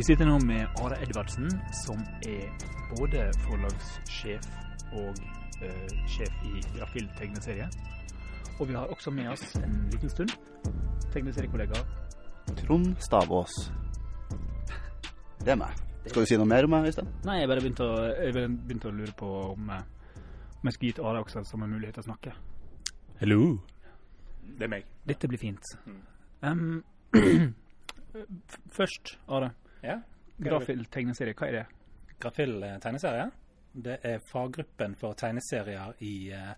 Vi sitter nå med Are Edvardsen, som er både forlagssjef og uh, sjef i Grafill tegneserie. Og vi har også med oss en liten stund tegneseriekollega. Trond Stavås. Det er meg. Skal du si noe mer om meg, Øystein? Nei, jeg bare begynte å, jeg begynte å lure på om, eh, om jeg skulle gitt Are også som en mulighet til å snakke. Hello. Det er meg. Dette blir fint. Um, først, Are. Ja. Grafill tegneserie, hva er det? Grafill eh, tegneserie. Det er faggruppen for tegneserier i eh,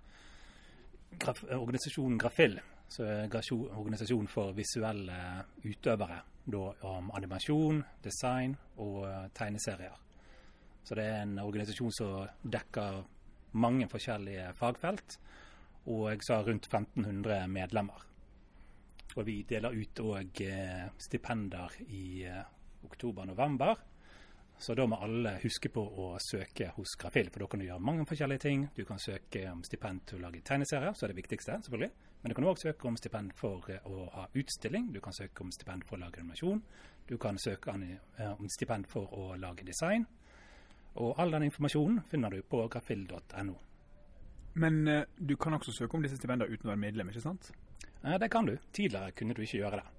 graf organisasjonen Grafill. Så organisasjon for visuelle utøvere. Da om animasjon, design og eh, tegneserier. Så det er en organisasjon som dekker mange forskjellige fagfelt. Og så har rundt 1500 medlemmer. Og vi deler ut òg eh, stipender i eh, oktober-november. Så da må alle huske på å søke hos Grafil, for da kan du gjøre mange forskjellige ting. Du kan søke om stipend til å lage tegneserier, så er det viktigste, selvfølgelig. Men du kan òg søke om stipend for eh, å ha utstilling. Du kan søke om stipend for å lage animasjon. Du kan søke eh, om stipend for å lage design. Og all den informasjonen finner du på grafil.no. Men eh, du kan også søke om disse stipendene uten å være medlem, ikke sant? Det kan du. Tidligere kunne du ikke gjøre det.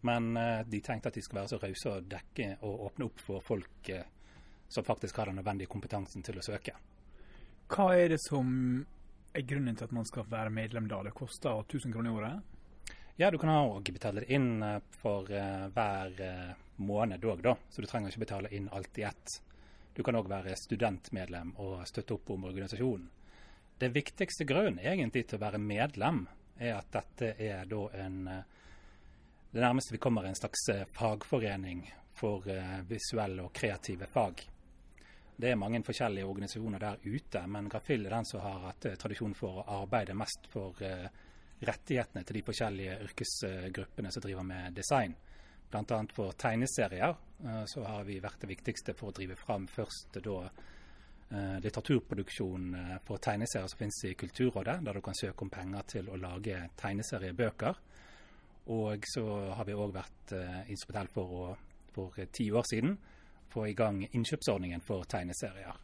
Men eh, de tenkte at de skulle være så rause og dekke og åpne opp for folk eh, som faktisk har den nødvendige kompetansen til å søke. Hva er det som er grunnen til at man skal være medlem da? Det koster 1000 kroner i året? Ja, du kan òg betale det inn eh, for hver måned òg, da. Så du trenger ikke betale inn alt i ett. Du kan òg være studentmedlem og støtte opp om organisasjonen. Det viktigste grunnen egentlig til å være medlem, er at dette er da en Det nærmeste vi kommer en slags eh, fagforening for eh, visuelle og kreative fag. Det er mange forskjellige organisasjoner der ute, men Grafill er den som har hatt eh, tradisjon for å arbeide mest for rettighetene til de forskjellige yrkesgruppene som driver med design. Bl.a. for tegneserier så har vi vært det viktigste for å drive fram først da litteraturproduksjon for tegneserier som finnes i Kulturrådet, der du kan søke om penger til å lage tegneseriebøker. Og så har vi òg vært eh, instrumentell for å for eh, ti år siden få i gang innkjøpsordningen for tegneserier.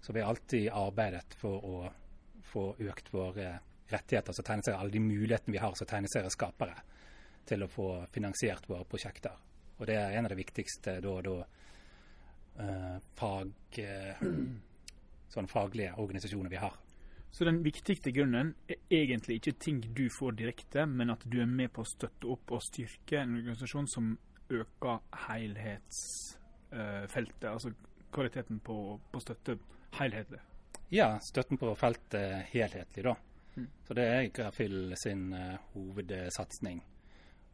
Så vi har alltid arbeidet for å få økt våre rettigheter som tegneserier, alle de mulighetene vi har som tegneserieskapere til å få finansiert våre prosjekter. Og det er en av de viktigste da, da uh, fag, uh, sånn faglige organisasjoner vi har. Så den viktigste grunnen er egentlig ikke ting du får direkte, men at du er med på å støtte opp og styrke en organisasjon som øker helhetsfeltet, altså kvaliteten på, på støtte helhetlig. Ja, støtten på feltet helhetlig, da. Mm. Så det er Grafill sin uh, hovedsatsing.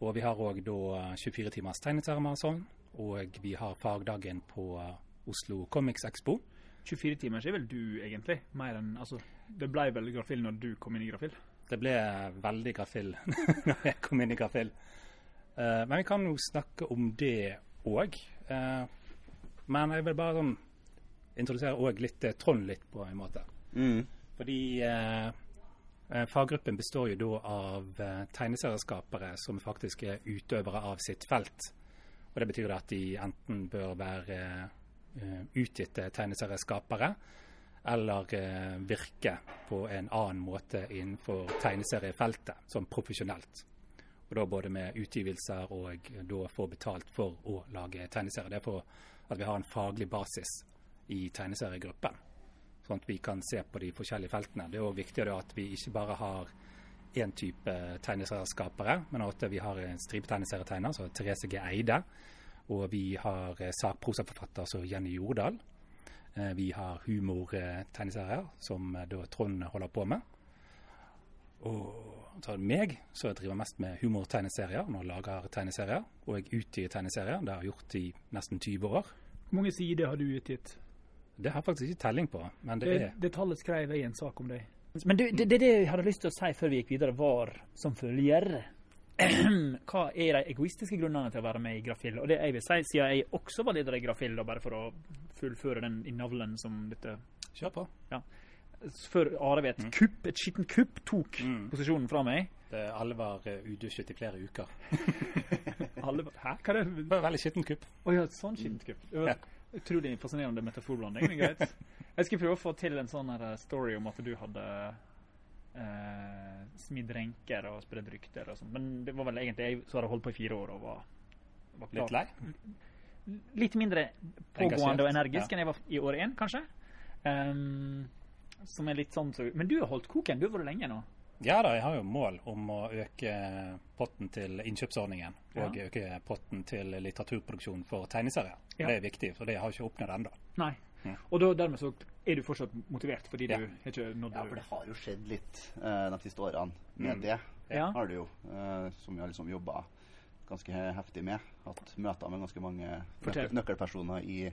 Og vi har òg da 24 timers tegneseriemaraton, og vi har fagdagen på eh, Oslo Comics Expo. 24 timer er vel du egentlig, mer enn altså, Det ble vel Grafill når du kom inn i Grafill? Det ble veldig Grafill når jeg kom inn i Grafill. Uh, men vi kan jo snakke om det òg. men jeg vil bare sånn introdusere òg litt eh, Trond litt, på en måte. Mm. Fordi eh, eh, faggruppen består jo da av eh, tegneserieskapere som faktisk er utøvere av sitt felt. Og Det betyr at de enten bør være eh, utgitte tegneserieskapere, eller eh, virke på en annen måte innenfor tegneseriefeltet, som profesjonelt. Og da både med utgivelser og da få betalt for å lage tegneserier. Det er for at vi har en faglig basis i tegneseriegruppen sånn at vi kan se på de forskjellige feltene. Det er òg viktig at vi ikke bare har én type tegneserieskapere, men at vi har en stripetegneserietegner, så Therese G. Eide. Og vi har eh, sakprosaforfatter som Jenny Jordal. Eh, vi har humortegneserier, som eh, da Trond holder på med. Og så er det meg, som driver mest med humortegneserier, når jeg lager tegneserier. Og jeg utgir tegneserier. Det har jeg gjort i nesten 20 år. Hvor mange sider har du utgitt? Det har jeg faktisk ikke telling på, men det Det, er det tallet skrev jeg i en sak om deg. Men det, det, det jeg hadde lyst til å si før vi gikk videre, var som følger. Hva er de egoistiske grunnene til å være med i Grafill? Og det jeg vil si, siden jeg også var leder i Grafill, bare for å fullføre den innavlen som dette Kjør på. før Are ved et kupp, et skittent kupp, tok Mm. posisjonen fra meg. Det, alle var eh, udusjet i flere uker. Alle, hæ? Hva er det? Bare veldig skittent kupp. Å ja, sånn skittent kupp. Det var Ja. Utrolig fascinerende metaforblanding. greit. Jeg skal prøve å få til en sånn her story om at du hadde eh, smidd renker og spredd rykter og sånn. Men det var vel egentlig jeg som hadde holdt på i fire år og var, var klar. Litt lei? Litt mindre pågående Engasjert, og energisk ja. enn jeg var i år én, kanskje. Um, som er litt sånn så, Men du har holdt koken. Du har vært lenge nå. Ja da, jeg har jo mål om å øke potten til innkjøpsordningen. Og Ja. øke potten til litteraturproduksjon for tegneserier. Ja. Det er viktig, for det har jeg ikke oppnådd ennå. Og da, dermed så er du fortsatt motivert, fordi Ja. du har ikke nådd Ja, for det har jo skjedd litt uh, de siste årene med Mm. det. Ja. har det jo. uh, som vi har liksom jobba ganske heftig med. Hatt møter med ganske mange Fortell. nøkkel, nøkkelpersoner i,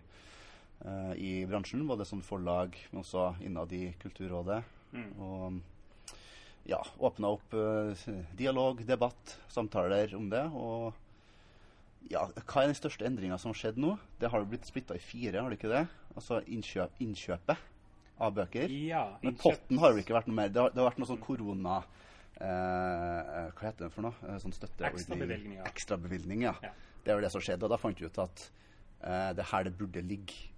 uh, i bransjen. Både som forlag, men også innad i Kulturrådet. Mm. Og ja, åpna opp uh, dialog, debatt, samtaler om det. Og ja, hva er den største endringa som har skjedd nå? Det har jo blitt splitta i fire, har det ikke det? Altså innkjøp, innkjøpet av bøker. Ja, Men potten har jo ikke vært noe mer. Det har, det har vært noe sånn korona... Eh, hva heter det for noe? Eh, Sånn støtte... Ekstrabevilgning, ja. Ja. Det var det som skjedde. Og da fant vi ut at eh, det her det burde ligge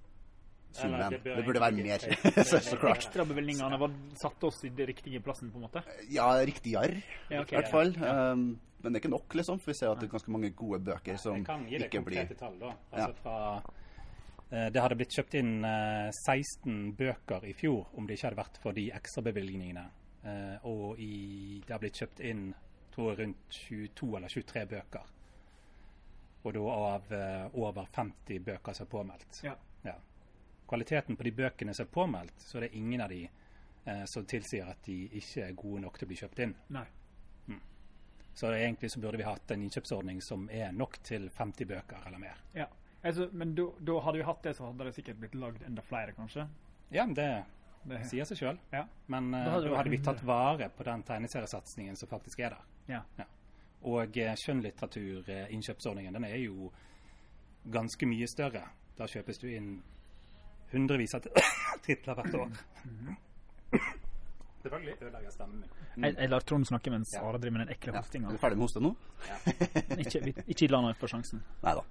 summen. Det, det burde være mer. så, så klart. Ekstrabevilgningene var satt oss i den riktige plassen, på en måte. Ja, riktigere, Ja, okay, i hvert fall. Um, men det er ikke nok, liksom. For vi ser at det er ganske mange gode bøker som Jeg kan gi deg ikke blir konkrete tall, da. Altså fra eh, Det hadde blitt kjøpt inn eh, 16 bøker i fjor om det ikke hadde vært for de ekstrabevilgningene. Eh, og i, det har blitt kjøpt inn tror jeg, rundt 22 eller 23 bøker. Og da av eh, over 50 bøker som er påmeldt. Ja. Ja. Kvaliteten på de bøkene som er påmeldt, så er det ingen av de eh, som tilsier at de ikke er gode nok til å bli kjøpt inn. Nei. Så egentlig så burde vi hatt en innkjøpsordning som er nok til 50 bøker eller mer. Ja. Altså, men da hadde vi hatt det, så hadde det sikkert blitt lagd enda flere, kanskje. Ja, det Det, sier seg sjøl. ja. Men uh, Da hadde da hadde vi tatt vare på den tegneseriesatsingen som faktisk er der. ja. Og eh, skjønnlitteraturinnkjøpsordningen den er jo ganske mye større. Da kjøpes du inn hundrevis av titler hvert år. Selvfølgelig ødelegger jeg stemmen min. Jeg, jeg lar Trond snakke mens Ja. Are driver med den ekle ja. hostinga. Er du ferdig med hoste nå? ikke, vi- ikke la han få sjansen. Nei da.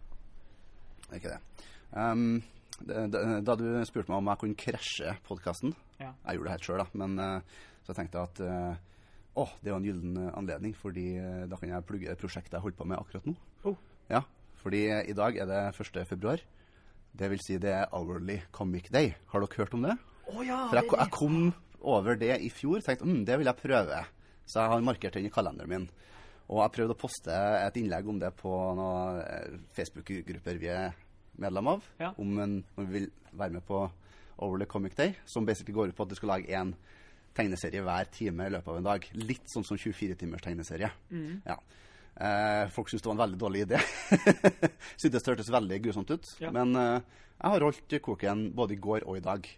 Det er ikke det. Um, det, det. Da du spurte meg om jeg kunne krasje podkasten Ja. Jeg gjorde det helt sjøl, da. Men uh, så tenkte jeg at uh, å, det er jo en gyllen eh, anledning, fordi uh, da kan jeg plugge det prosjektet jeg holder på med akkurat nå. Oh. Ja, fordi eh, i dag er det 1. februar. Det vil si det er Hourly Comic Day. Har dere hørt om det? Å ja! For jeg, jeg kom over det i fjor og tenkte mm, det vil jeg prøve. Så jeg har markert den i kalenderen min. Og jeg prøvde å poste et innlegg om det på noen eh, Facebook-grupper vi er medlem av. Ja. Om en, når vi vil være med på Overly Comic Day, som basically går ut på at du skal lage én tegneserie hver time i løpet av en dag. Litt sånn som 24-timers tegneserie. Ja. Eh, folk syntes det var en veldig dårlig idé. syntes det hørtes veldig grusomt ut. Ja. Men eh, jeg har holdt koken både i går og i dag,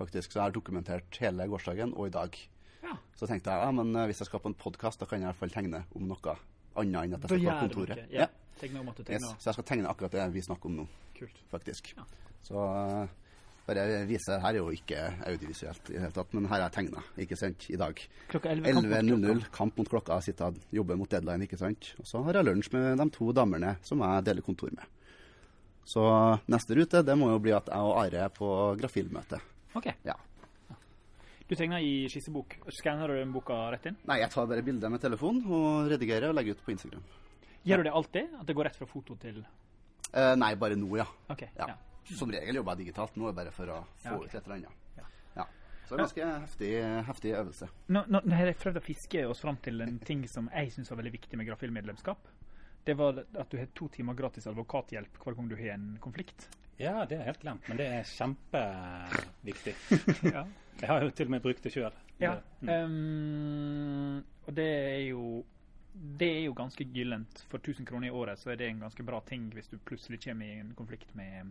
faktisk. Så jeg har dokumentert hele gårsdagen og i dag. Ja. Så tenkte jeg ja, men eh, hvis jeg skal på en podkast, da kan jeg i hvert fall tegne om noe annet enn at jeg skal på kontoret. Ja. Tegne om at du Yes. Så jeg skal tegne akkurat det vi snakker om nå, Kult. faktisk. Ja. Så eh, bare vise Her er jo ikke audiovisuelt i det hele tatt, men her er jeg tegna, ikke sant, i dag. Klokka 11. kamp mot klokka. 11.00, kamp mot klokka, sitter og jobber mot deadline, ikke sant. Og så har jeg lunsj med de to damene som jeg deler kontor med. Så neste rute, det må jo bli at jeg og Are er på grafilmøte. OK. Ja. Du tegner i skissebok. Skanner du den boka rett inn? Nei, jeg tar bare bilder med telefon og redigerer og legger ut på Instagram. Gjør du det alltid? At det går rett fra foto til Eh, nei, bare nå, ja. OK. ja. Ja. Som regel jobber jeg digitalt. Nå bare for å få Ja, okay. ut et eller annet. Ja. Ja. Så det er ganske heftig, heftig øvelse. Nå, nå, nå har jeg prøvd å fiske oss fram til en ting som jeg syns var veldig viktig med Grafilmedlemskap. Det var at du har to timer gratis advokathjelp hver gang du har en konflikt. Ja, det er helt glemt, men det er kjempeviktig. ja. Jeg har jo til og med brukt det sjøl. ja. Um, og det er jo det er jo ganske gyllent. For 1000 kroner i året så er det en ganske bra ting hvis du plutselig kommer i en konflikt med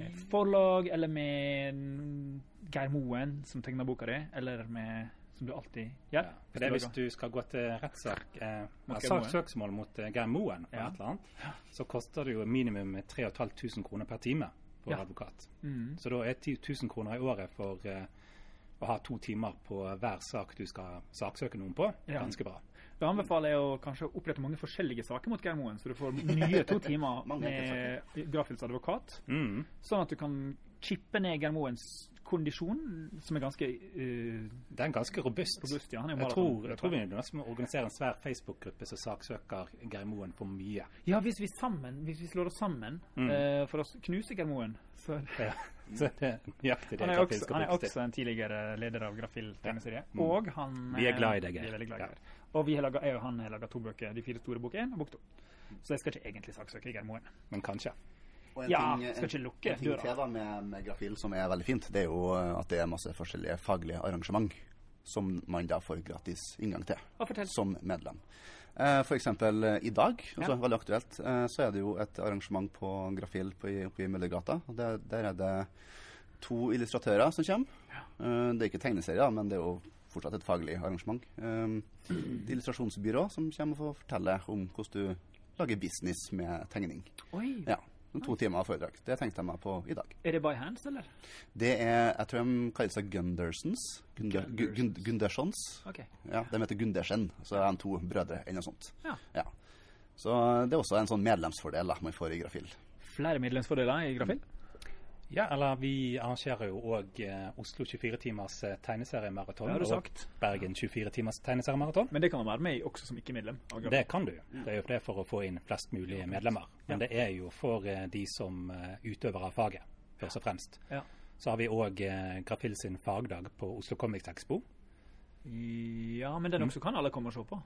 eh, forlag, eller med Geir Moen, som tegner boka di, eller med Som du alltid gjør. Ja, for det er hvis du skal gå til rettssak, eh, sak, søksmål mot eh, Geir Moen for Ja. et eller annet, så koster det jo minimum 3500 kroner per time for Ja. advokat. Mm. Så da er 10 000 kroner i året for eh, å ha to timer på hver sak du skal saksøke noen på, ganske bra. Da anbefaler jeg å kanskje opprette mange forskjellige saker mot Geir Moen, så du får nye to timer med Grafils advokat. Mm. Sånn at du kan chippe ned Geir Moens kondisjon, som er ganske Uh, Det er ganske robust. robust. Ja, han er Jeg tror, jeg tror vi er nødt til å organisere en svær Facebook-gruppe som saksøker Geir Moen for mye. Ja, hvis vi sammen, hvis vi slår oss sammen Mm. uh, for å knuse Geir Moen så Ja. Så det er nøyaktig det Han er, også, han er også en tidligere leder av Grafil tegneserie. Mm. Og han Vi er glad i deg, Geir. Vi glad i Ja. Og vi har laget, jeg og han har laga to bøker. De fire store bok én og bok to. Så jeg skal ikke egentlig saksøke Geir Moen. Men kanskje. Og en Ja, ting- skal ikke lukke En ting døra. til da med, med Grafil som er veldig fint, det er jo at det er masse forskjellige faglige arrangement som man da får gratis inngang til som medlem. Eh, For eksempel eh, i dag, også Ja. veldig aktuelt, eh, så er det jo et arrangement på Grafil på, i- oppe i Møllergata. Der, der er det to illustratører som kommer. Eh, Det er ikke tegneserier, men det er jo fortsatt et faglig arrangement. Eh, Et illustrasjonsbyrå som kommer og får fortelle om hvordan du lager business med tegning. Oi, Ja, To timer foredrag. Det tenkte jeg meg på i dag. Er det by hands, eller? Det er Jeg tror de kaller seg Gundersons. Gunder, Gu- Gundersons. Ok. Ja, De heter Gundersen, så er de to brødre eller noe sånt. Ja. Så det er også en sånn medlemsfordel da, man får i Grafil. Flere medlemsfordeler i Grafil? Ja, eller vi arrangerer jo òg eh, Oslo 24 timers eh, tegneseriemaraton. Det har du og. Bergen 24 timers tegneseriemaraton. Men det kan man være med i også som ikke-medlem. Det kan du. Det er jo det for å få inn flest mulig medlemmer. Men det er jo for eh, de som uh, utøver av faget, først og fremst. Ja. Så har vi òg eh, Grafil sin fagdag på Oslo Comics Expo. ja, men den også kan alle komme og se på.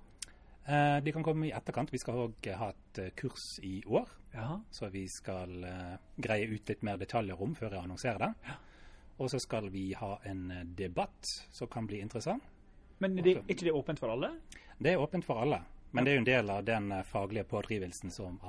Eh, de kan komme i etterkant. Vi skal òg ha et eh, kurs i år. Ja. Så vi skal eh, greie ut litt mer detaljer om før jeg annonserer det. Og så skal vi ha en eh, debatt som kan bli interessant. Men det, er ikke det åpent for alle? Det er åpent for alle, men det er jo en del av den eh, faglige pådrivelsen som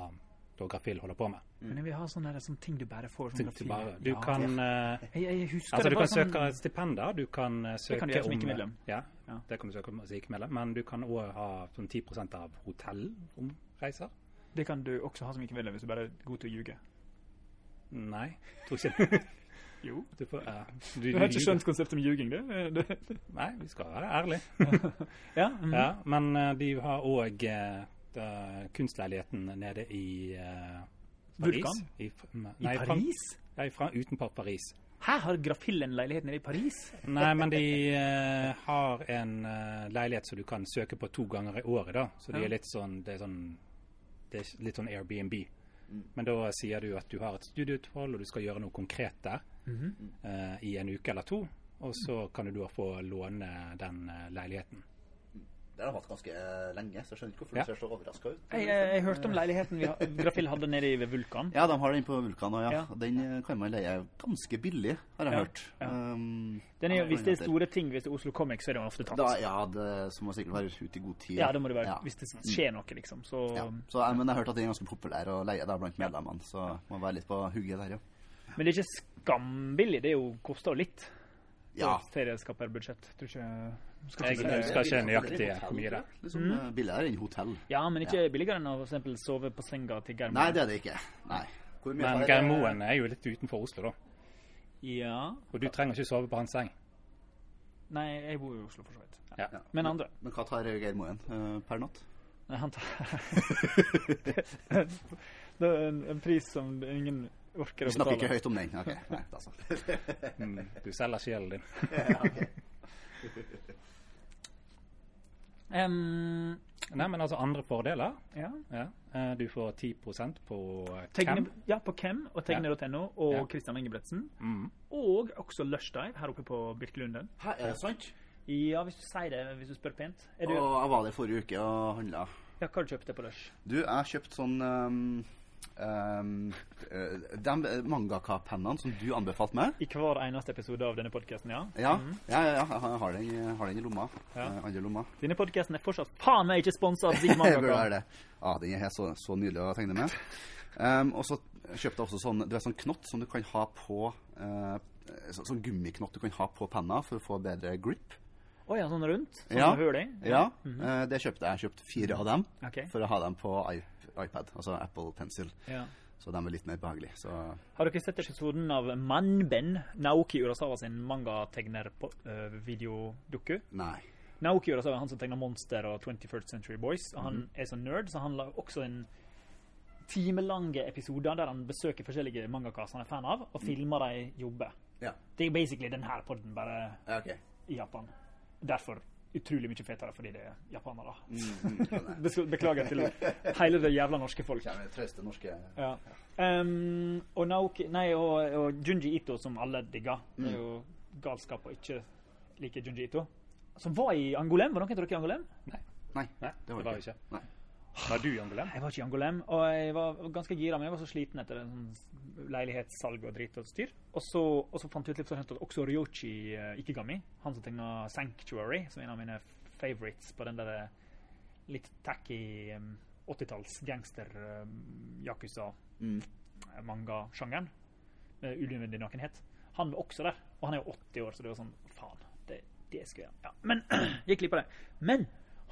Grafil holder på med. Men jeg vil ha sånne, der, sånn ting du bare får som Du, bare, du Ja. kan uh, jeg, jeg Altså, du kan sånn- søke stipender, du kan uh, søke kan du gjøre som om- ikke-medlem. Ja, Ja. det kan du søke om ikke-medlem, men du kan òg ha sånn 10% av hotellomreiser. Det kan du også ha som ikke-medlem hvis du bare er god til å ljuge. Nei, tror ikke det. Jo. du, får, ja, du, Du har ikke skjønt konseptet med ljuging, du? Det- Nei, vi skal være ærlige. Ja, mm. Ja, men eh, de har òg kunstleiligheten nede i uh, Paris. Vulkan? I, nei, I Paris? fra-? Nei, fra utenpå Paris. Her har Grafillen-leilighetene nede i Paris? Nei, men de eh, har en eh, leilighet som du kan søke på to ganger i året, da. Så de Ja. er litt sånn Det er sånn det er litt sånn Airbnb. Men da sier du at du har et studieuthold, og du skal gjøre noe konkret der Mhm. eh, i en uke eller to. Og så kan du da få låne den eh, leiligheten. Det har de hatt ganske eh, lenge, så jeg skjønner ikke hvorfor Ja. du ser så overraska ut. Jeg, jeg, jeg hørte om leiligheten vi har, Grafil hadde nede ved Vulkan. Ja, de har den på Vulkan òg, ja. Ja. Den eh, kan man leie ganske billig, har jeg Ja, hørt. ja. Um, Den er, ja, hvis det er store ting, hvis det er Oslo Comics, så er det ofte tatt. da, Ja, det så må sikkert være ute i god tid. Ja, det må det være Ja. Hvis det skjer noe, liksom. Så Ja. Så, jeg, men jeg har hørt at den er ganske populær å leie der blant medlemmene, så må være litt på hugget der, ja. Men det er ikke skambillig. Det er jo, koster jo litt. Ja. Serieskaperbudsjett. Tror ikke Jeg skal husker ikke nøyaktig hvor mye det er. Liksom, eh, Billigere enn hotell. Ja, men ikke billigere enn å for eksempel sove på senga til Geir Nei, det er det ikke. Nei. Hvor mye Men Geir Moen er jo litt utenfor Oslo, da. Ja. Og du trenger ikke sove på hans seng. Nei, jeg bor jo i Oslo, for så vidt. Ja. Ja. Men andre? Men hva tar Geir Moen uh, per natt? Nei, han tar Det er en, en pris som ingen orker å betale. Vi snakker ikke høyt om den. Ok, nei, da så. Mm, du selger sjelen din. ja, ok. Em, Nei, men altså andre fordeler. ja. Ja. Eh, Du får 10% på Tegne, Cam. ja, på Cam og Tegne.no og Ja. Christian Ingebretsen. Mm. Og også Lushdive her oppe på Birkelunden. Hæ, er det sant? Ja, hvis du sier det, hvis du spør pent. Er du, Og jeg var der forrige uke og handla. ja, hva har du kjøpt på Lush? Du, jeg har kjøpt sånn um, um, eh, De mangaka-pennene som du anbefalte meg. I hver eneste episode av denne podkasten, ja. Ja, ja, ja, ja, jeg har den, jeg har den i lomma. Ja. Eh, andre lomma. Denne podkasten er fortsatt faen meg ikke sponsa av Zig Mangaka. det. Ja, den er så, så nydelig å tegne med. Um, og så kjøpte jeg også sånn, du vet, sånn knott som du kan ha på uh, så, Sånn gummiknott du kan ha på penna for å få bedre grip. Å ja, sånn rundt? Sånn Ja. hull i? Ja, uh, det kjøpte jeg. Jeg kjøpte fire av dem okay. for å ha dem på iP- iPad, altså Apple Pencil. Ja. Så de er litt mer behagelige. Så Har dere sett episoden av Manben, Naoki Urasawa sin manga-tegner-videodukku? nei. Naoki Urasawa er han som tegner Monster og 21st Century Boys. Og han er sånn nerd, så han lager også en timelange episoder der han besøker forskjellige mangakaser han er fan av, og filmer dem jobbe. Ja. Det er basically den her podden, bare ja okay. i Japan. Derfor utrolig mye fetere fordi det er japanere. Mm, mm, Beklager til hele det jævla norske folk. Ja, det trauste norske Ja. Um, og Naoki Nei, og, og Junji Ito, som alle digger. Det er jo galskap å ikke like Junji Ito. Som var i Angolem. Var noen av dere i Angolem? Nei, Nei, nei det var var det ikke. ikke. Nei. Var du i Angolem? Jeg var ikke i Angolem, og jeg var ganske gira, men jeg var så sliten etter en sånn leilighetssalg og drit og styr. Og så, og så fant jeg ut litt sånn at også Ryochi uh, Ikigami, han som tegna Sanctuary, som er en av mine favorites på den der eh, litt tacky um, 80-talls gangster-yakuza-manga-sjangeren, Mm. med unødvendig nakenhet, han var også der. Og han er jo 80 år, så det var sånn Faen, det, det skulle jeg. Ja. Men gikk glipp av det. Men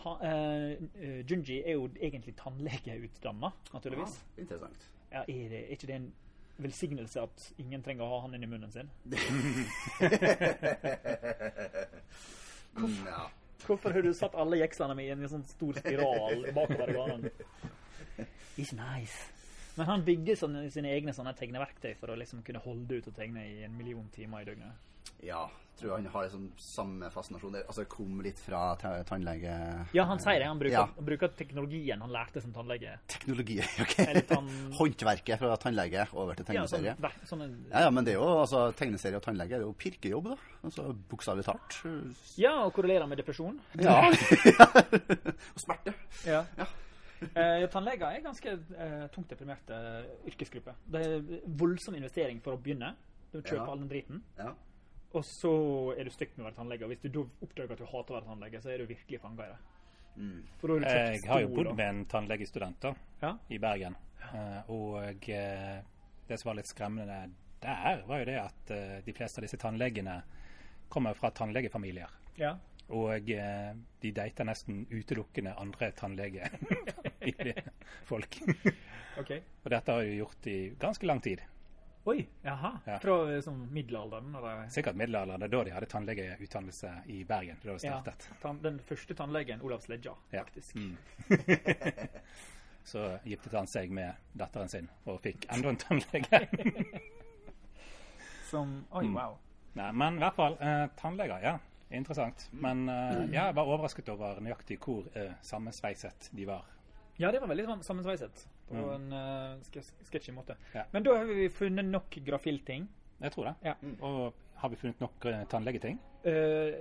ha, eh, eh, Junji er jo egentlig tannlegeutdanna, naturligvis. Ja, interessant. Ja, er, det, er ikke det en velsignelse at ingen trenger å ha han inni munnen sin? hvorfor, ja. Hvorfor har du satt alle jekslene mine i en sånn stor spiral bakover i ganen? It's nice. Men han bygger sånne, sine egne sånne tegneverktøy for å liksom kunne holde ut og tegne i en million timer i døgnet. Ja. Tror han har liksom samme fascinasjon. Det altså, kom litt fra tannlege... Ja, han sier det. Han bruker, Ja. han bruker teknologien han lærte som tannlege. Teknologi, ok. Eller. Håndverket fra tannlege over til Ja, sånn, tegneserie. ver- sånne, Ja, ja, men det er jo altså, tegneserie og tannlege er jo pirkejobb, da. Altså, Bokstavelig talt. ja, og korrelerer med depresjon. Ja. og smerte. Ja. Eh, tannleger er ganske eh, tungt deprimerte yrkesgruppe. Det er voldsom investering for å begynne. Du kjøper Ja. all den driten. Ja. Og så er du stygt med å være tannlege. Og hvis du da oppdager at du hater å være tannlege, så er du virkelig fanga i det. Mm. For da har du Jeg har jo bodd med en tannlegestudent da, Ja. i Bergen. Eh, Og eh, det som var litt skremmende der, var jo det at eh, de fleste av disse tannlegene kommer fra tannlegefamilier. ja. Og de dater nesten utelukkende andre tannlegefolk. okay. Og dette har jo gjort i ganske lang tid. Oi. Jaha. Ja. Fra sånn middelalderen? Eller? Sikkert middelalderen. Det er da de hadde tannlegeutdannelse i Bergen. Da det startet. Ja, den første tannlegen, Olav Sledja, Ja. faktisk. Mm. Så giftet han seg med datteren sin og fikk enda en tannlege. Som Oi, Mm. wow. Nei, men i hvert fall eh, tannleger, ja. Interessant. Men eh, ja, jeg var overrasket over nøyaktig hvor eh, sammensveiset de var. Ja, det var veldig sammensveiset. På Mm. en uh, sketsjy måte. Ja. Men da har vi funnet nok grafilting. Jeg tror det. Ja. Og har vi funnet nok uh, tannlegeting? Uh,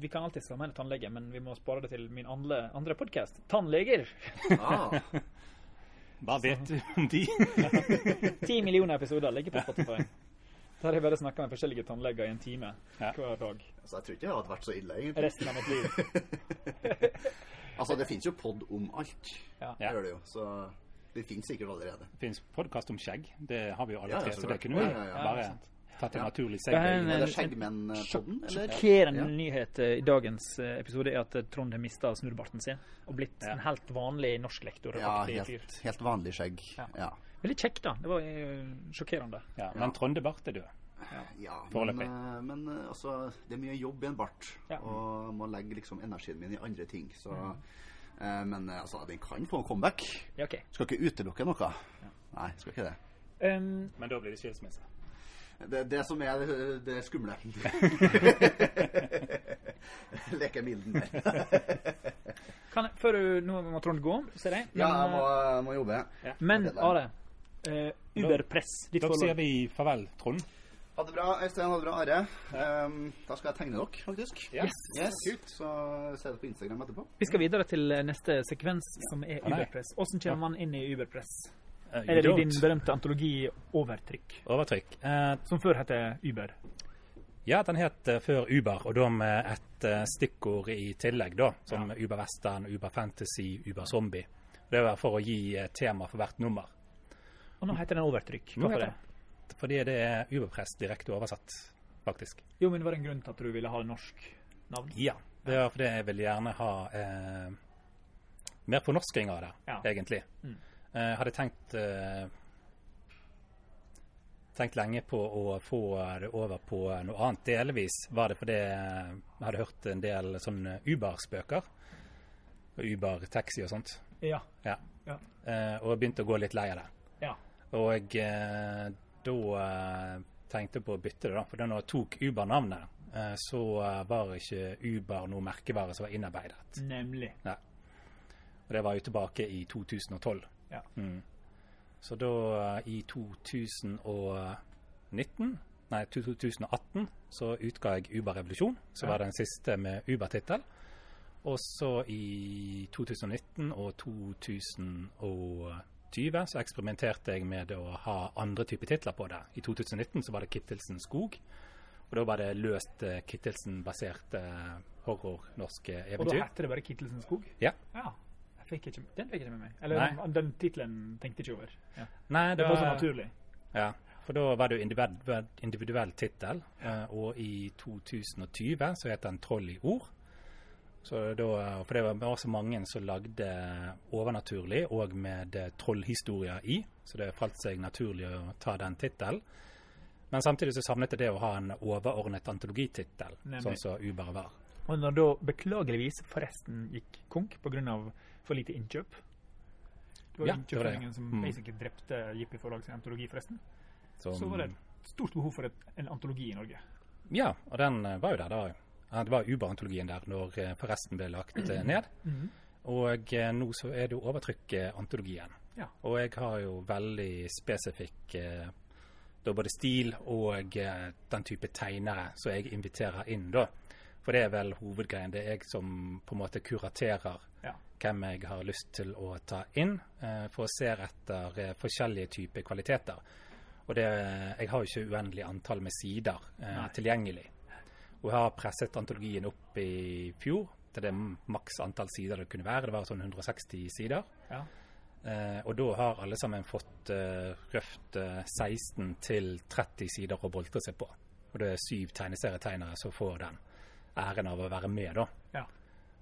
vi kan alltid skal med tannlege, men vi må spare det til min andre, andre podkast. Tannleger! Ah, Hva vet du om de? Ti millioner episoder ligger på Spotify. Der har jeg bare snakka med forskjellige tannleger i en time Ja. hver dag. altså, jeg tror ikke det hadde vært så ille, egentlig. Resten av mitt liv. Altså, det finnes jo pod om alt. Ja. Det gjør det jo. Så det finnes sikkert allerede. Det finnes podkast om skjegg. Det har vi jo alle Ja, tre, så så det kunne vi Ja, ja, ja. bare tatt en Ja. naturlig Det segway. en- Er det en- Skjeggmenn-podden, eller? Sjokkerende Ja. nyhet eh, i dagens eh, episode er at eh, Trond har mista snurrebarten sin og blitt Ja. en helt vanlig norsklektor. Ja, helt, helt vanlig skjegg. Ja. Ja. Veldig kjekk, da. Det var eh, sjokkerende. Ja, men Trondebart er død. Ja, men, eh, men eh, altså, det er mye jobb i en bart, Ja. og må legge liksom energien min i andre ting. Så, eh, men altså, den kan få en comeback. Ja, OK. Skal ikke utelukke noe. Nei, skal ikke det. Um, Men da blir det skilsmisse. Det er det som er det, det skumle. Leke milden der. kan jeg, før du Nå må Trond gå, ser jeg. Men, Ja, jeg må, jeg må jobbe. men Are. Eh, Uberpress. Da, Da sier vi farvel, Trond. Ha det bra, Øystein. Ha det bra, Are. Um, da skal jeg tegne dere, faktisk. Yes. Yes. Kult. Så ser dere på Instagram etterpå. Vi skal videre til eh, neste sekvens, som er. Uberpress. Hvordan kommer man inn i Uberpress? Uh, Er det din berømte antologi Overtrykk, Overtrykk. Uh, som før heter Uber? ja, den het eh, før Uber, og da med et eh, stikkord i tillegg, da. Som Uber Western, Uber Fantasy, Uber Zombie. Det var for å gi eh, tema for hvert nummer. Og nå heter den Overtrykk. Hvorfor det? Fordi det er Uberpress direkte oversatt, faktisk. Jo, men var det en grunn til at du ville ha norsk navn? Ja. Det var fordi jeg ville gjerne ha eh, mer fornorsking av det, Ja. egentlig. Mm. Eh, hadde tenkt eh, tenkt lenge på å få det over på noe annet. Delvis var det fordi jeg hadde hørt en del sånne Uber-spøker. Uber-taxi og sånt. Ja. Ja. Ja. Eh, og begynte å gå litt lei av det. ja. Og eh, da eh, tenkte jeg på å bytte det, da. For da jeg tok Uber-navnet, eh, så var ikke Uber noe merkevare som var innarbeidet. Nemlig. Ja. Og det var jo tilbake i 2012. Ja. Mm. Så da i 2019, nei 2018, så utga jeg Uber Revolusjon, som Ja. var den siste med Uber-tittel. Og så i 2019 og 2020 så eksperimenterte jeg med å ha andre typer titler på det. I 2019 så var det Kittelsen Skog. Og da var det løst eh, Kittelsen-baserte horror-norske Og da heter det bare Kittelsen skog? Ja. ja. Fikk ikke, den fikk jeg ikke med meg. Eller Nei. den, den tittelen tenkte jeg ikke over. Ja. Nei, Det det var så naturlig. Ja, for da var det jo individuell, individuell tittel, eh, og i 2020 så het den 'Troll i ord'. Så da, for det var også mange som lagde overnaturlig og med trollhistorier i, så det falt seg naturlig å ta den tittelen. Men samtidig så savnet jeg det å ha en overordnet antologitittel, sånn som Uber var. Og når da beklageligvis forresten gikk konk pga. for lite innkjøp Det var Ja, innkjøpsordningen som Mm. basically drepte Jippi sin antologi, forresten. Som- Så var det et stort behov for et, en antologi i Norge. Ja, og den eh, var jo der. Ja, det var Uber-antologien der når eh, forresten ble lagt eh, ned. Og eh, nå så er det jo overtrykk-antologien. Ja. Og jeg har jo veldig spesifikk da både stil og den type tegnere som jeg inviterer inn, da. For det er vel hovedgreien. Det er jeg som på en måte kuraterer Ja. hvem jeg har lyst til å ta inn, for å se etter forskjellige typer kvaliteter. Og det, jeg har jo ikke uendelig antall med sider eh, tilgjengelig. Og jeg har presset antologien opp i fjor til det maks antall sider det kunne være. Det var sånn 160 sider. Ja. Eh, og da har alle sammen fått eh, røft eh, 16 til 30 sider å boltre seg på. Og det er syv tegneserietegnere som får den æren av å være med, da. Ja.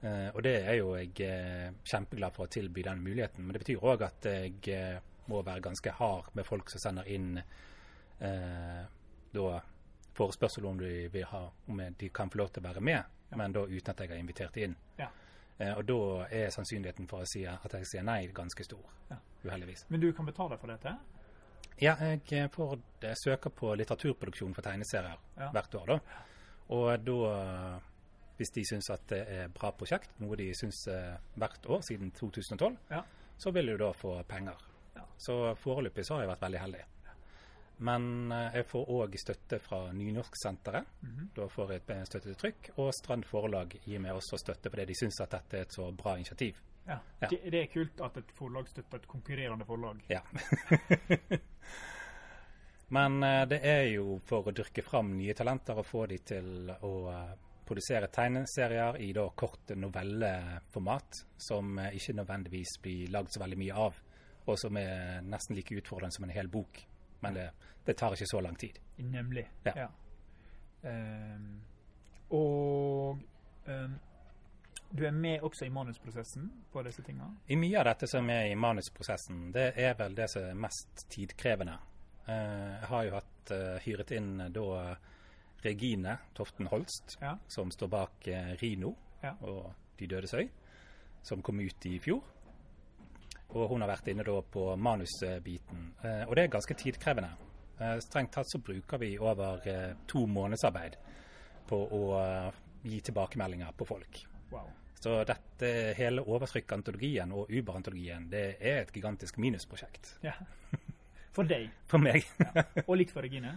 Eh, og det er jo jeg eh, kjempeglad for å tilby den muligheten. Men det betyr òg at jeg eh, må være ganske hard med folk som sender inn eh, da forespørsel om ha om de kan få lov til å være med, Ja. men da uten at jeg har invitert inn. Ja. Eh, og da er sannsynligheten for å si at jeg sier nei, ganske stor. Ja. Uheldigvis. Men du kan betale for dette? Ja, jeg får, jeg søker på litteraturproduksjon for tegneserier hvert år, da. Og da, hvis de syns at det er bra prosjekt, noe de syns eh, hvert år siden 2012, Ja. så vil du da få penger. Ja. Så foreløpig så har jeg vært veldig heldig. Men eh, jeg får òg støtte fra Nynorsksenteret. Mhm. Da får jeg et eh, støtte til trykk. Og Strand Forlag gir meg også støtte fordi de syns at dette er et så bra initiativ. Ja. Ja. Det, det er kult at et forlag støtter et konkurrerende forlag. Ja. Men eh, det er jo for å dyrke fram nye talenter og få de til å eh, produsere tegneserier i da kort novelleformat, som ikke nødvendigvis blir lagd så veldig mye av, og som er nesten like utfordrende som en hel bok. Men det, det tar ikke så lang tid. Nemlig. Ja. Ehm, og um, du er med også i manusprosessen på disse tinga? I mye av dette som er i manusprosessen, det er vel det som er mest tidkrevende. Uh, jeg har jo hatt uh, hyret inn eh, da Regine Toften Holst, Ja. som står bak uh, Rino Ja. og De dødes øy, som kom ut i fjor. Og hun har vært inne på manusbiten. Eh, og det er ganske tidkrevende. Eh, strengt tatt så bruker vi over eh, to månedsarbeid på å gi tilbakemeldinger på folk. Wow. Så dette hele overtrykk-antologien og Uber-antologien, det er et gigantisk minusprosjekt. Ja. For deg. For meg. Og litt for Regine?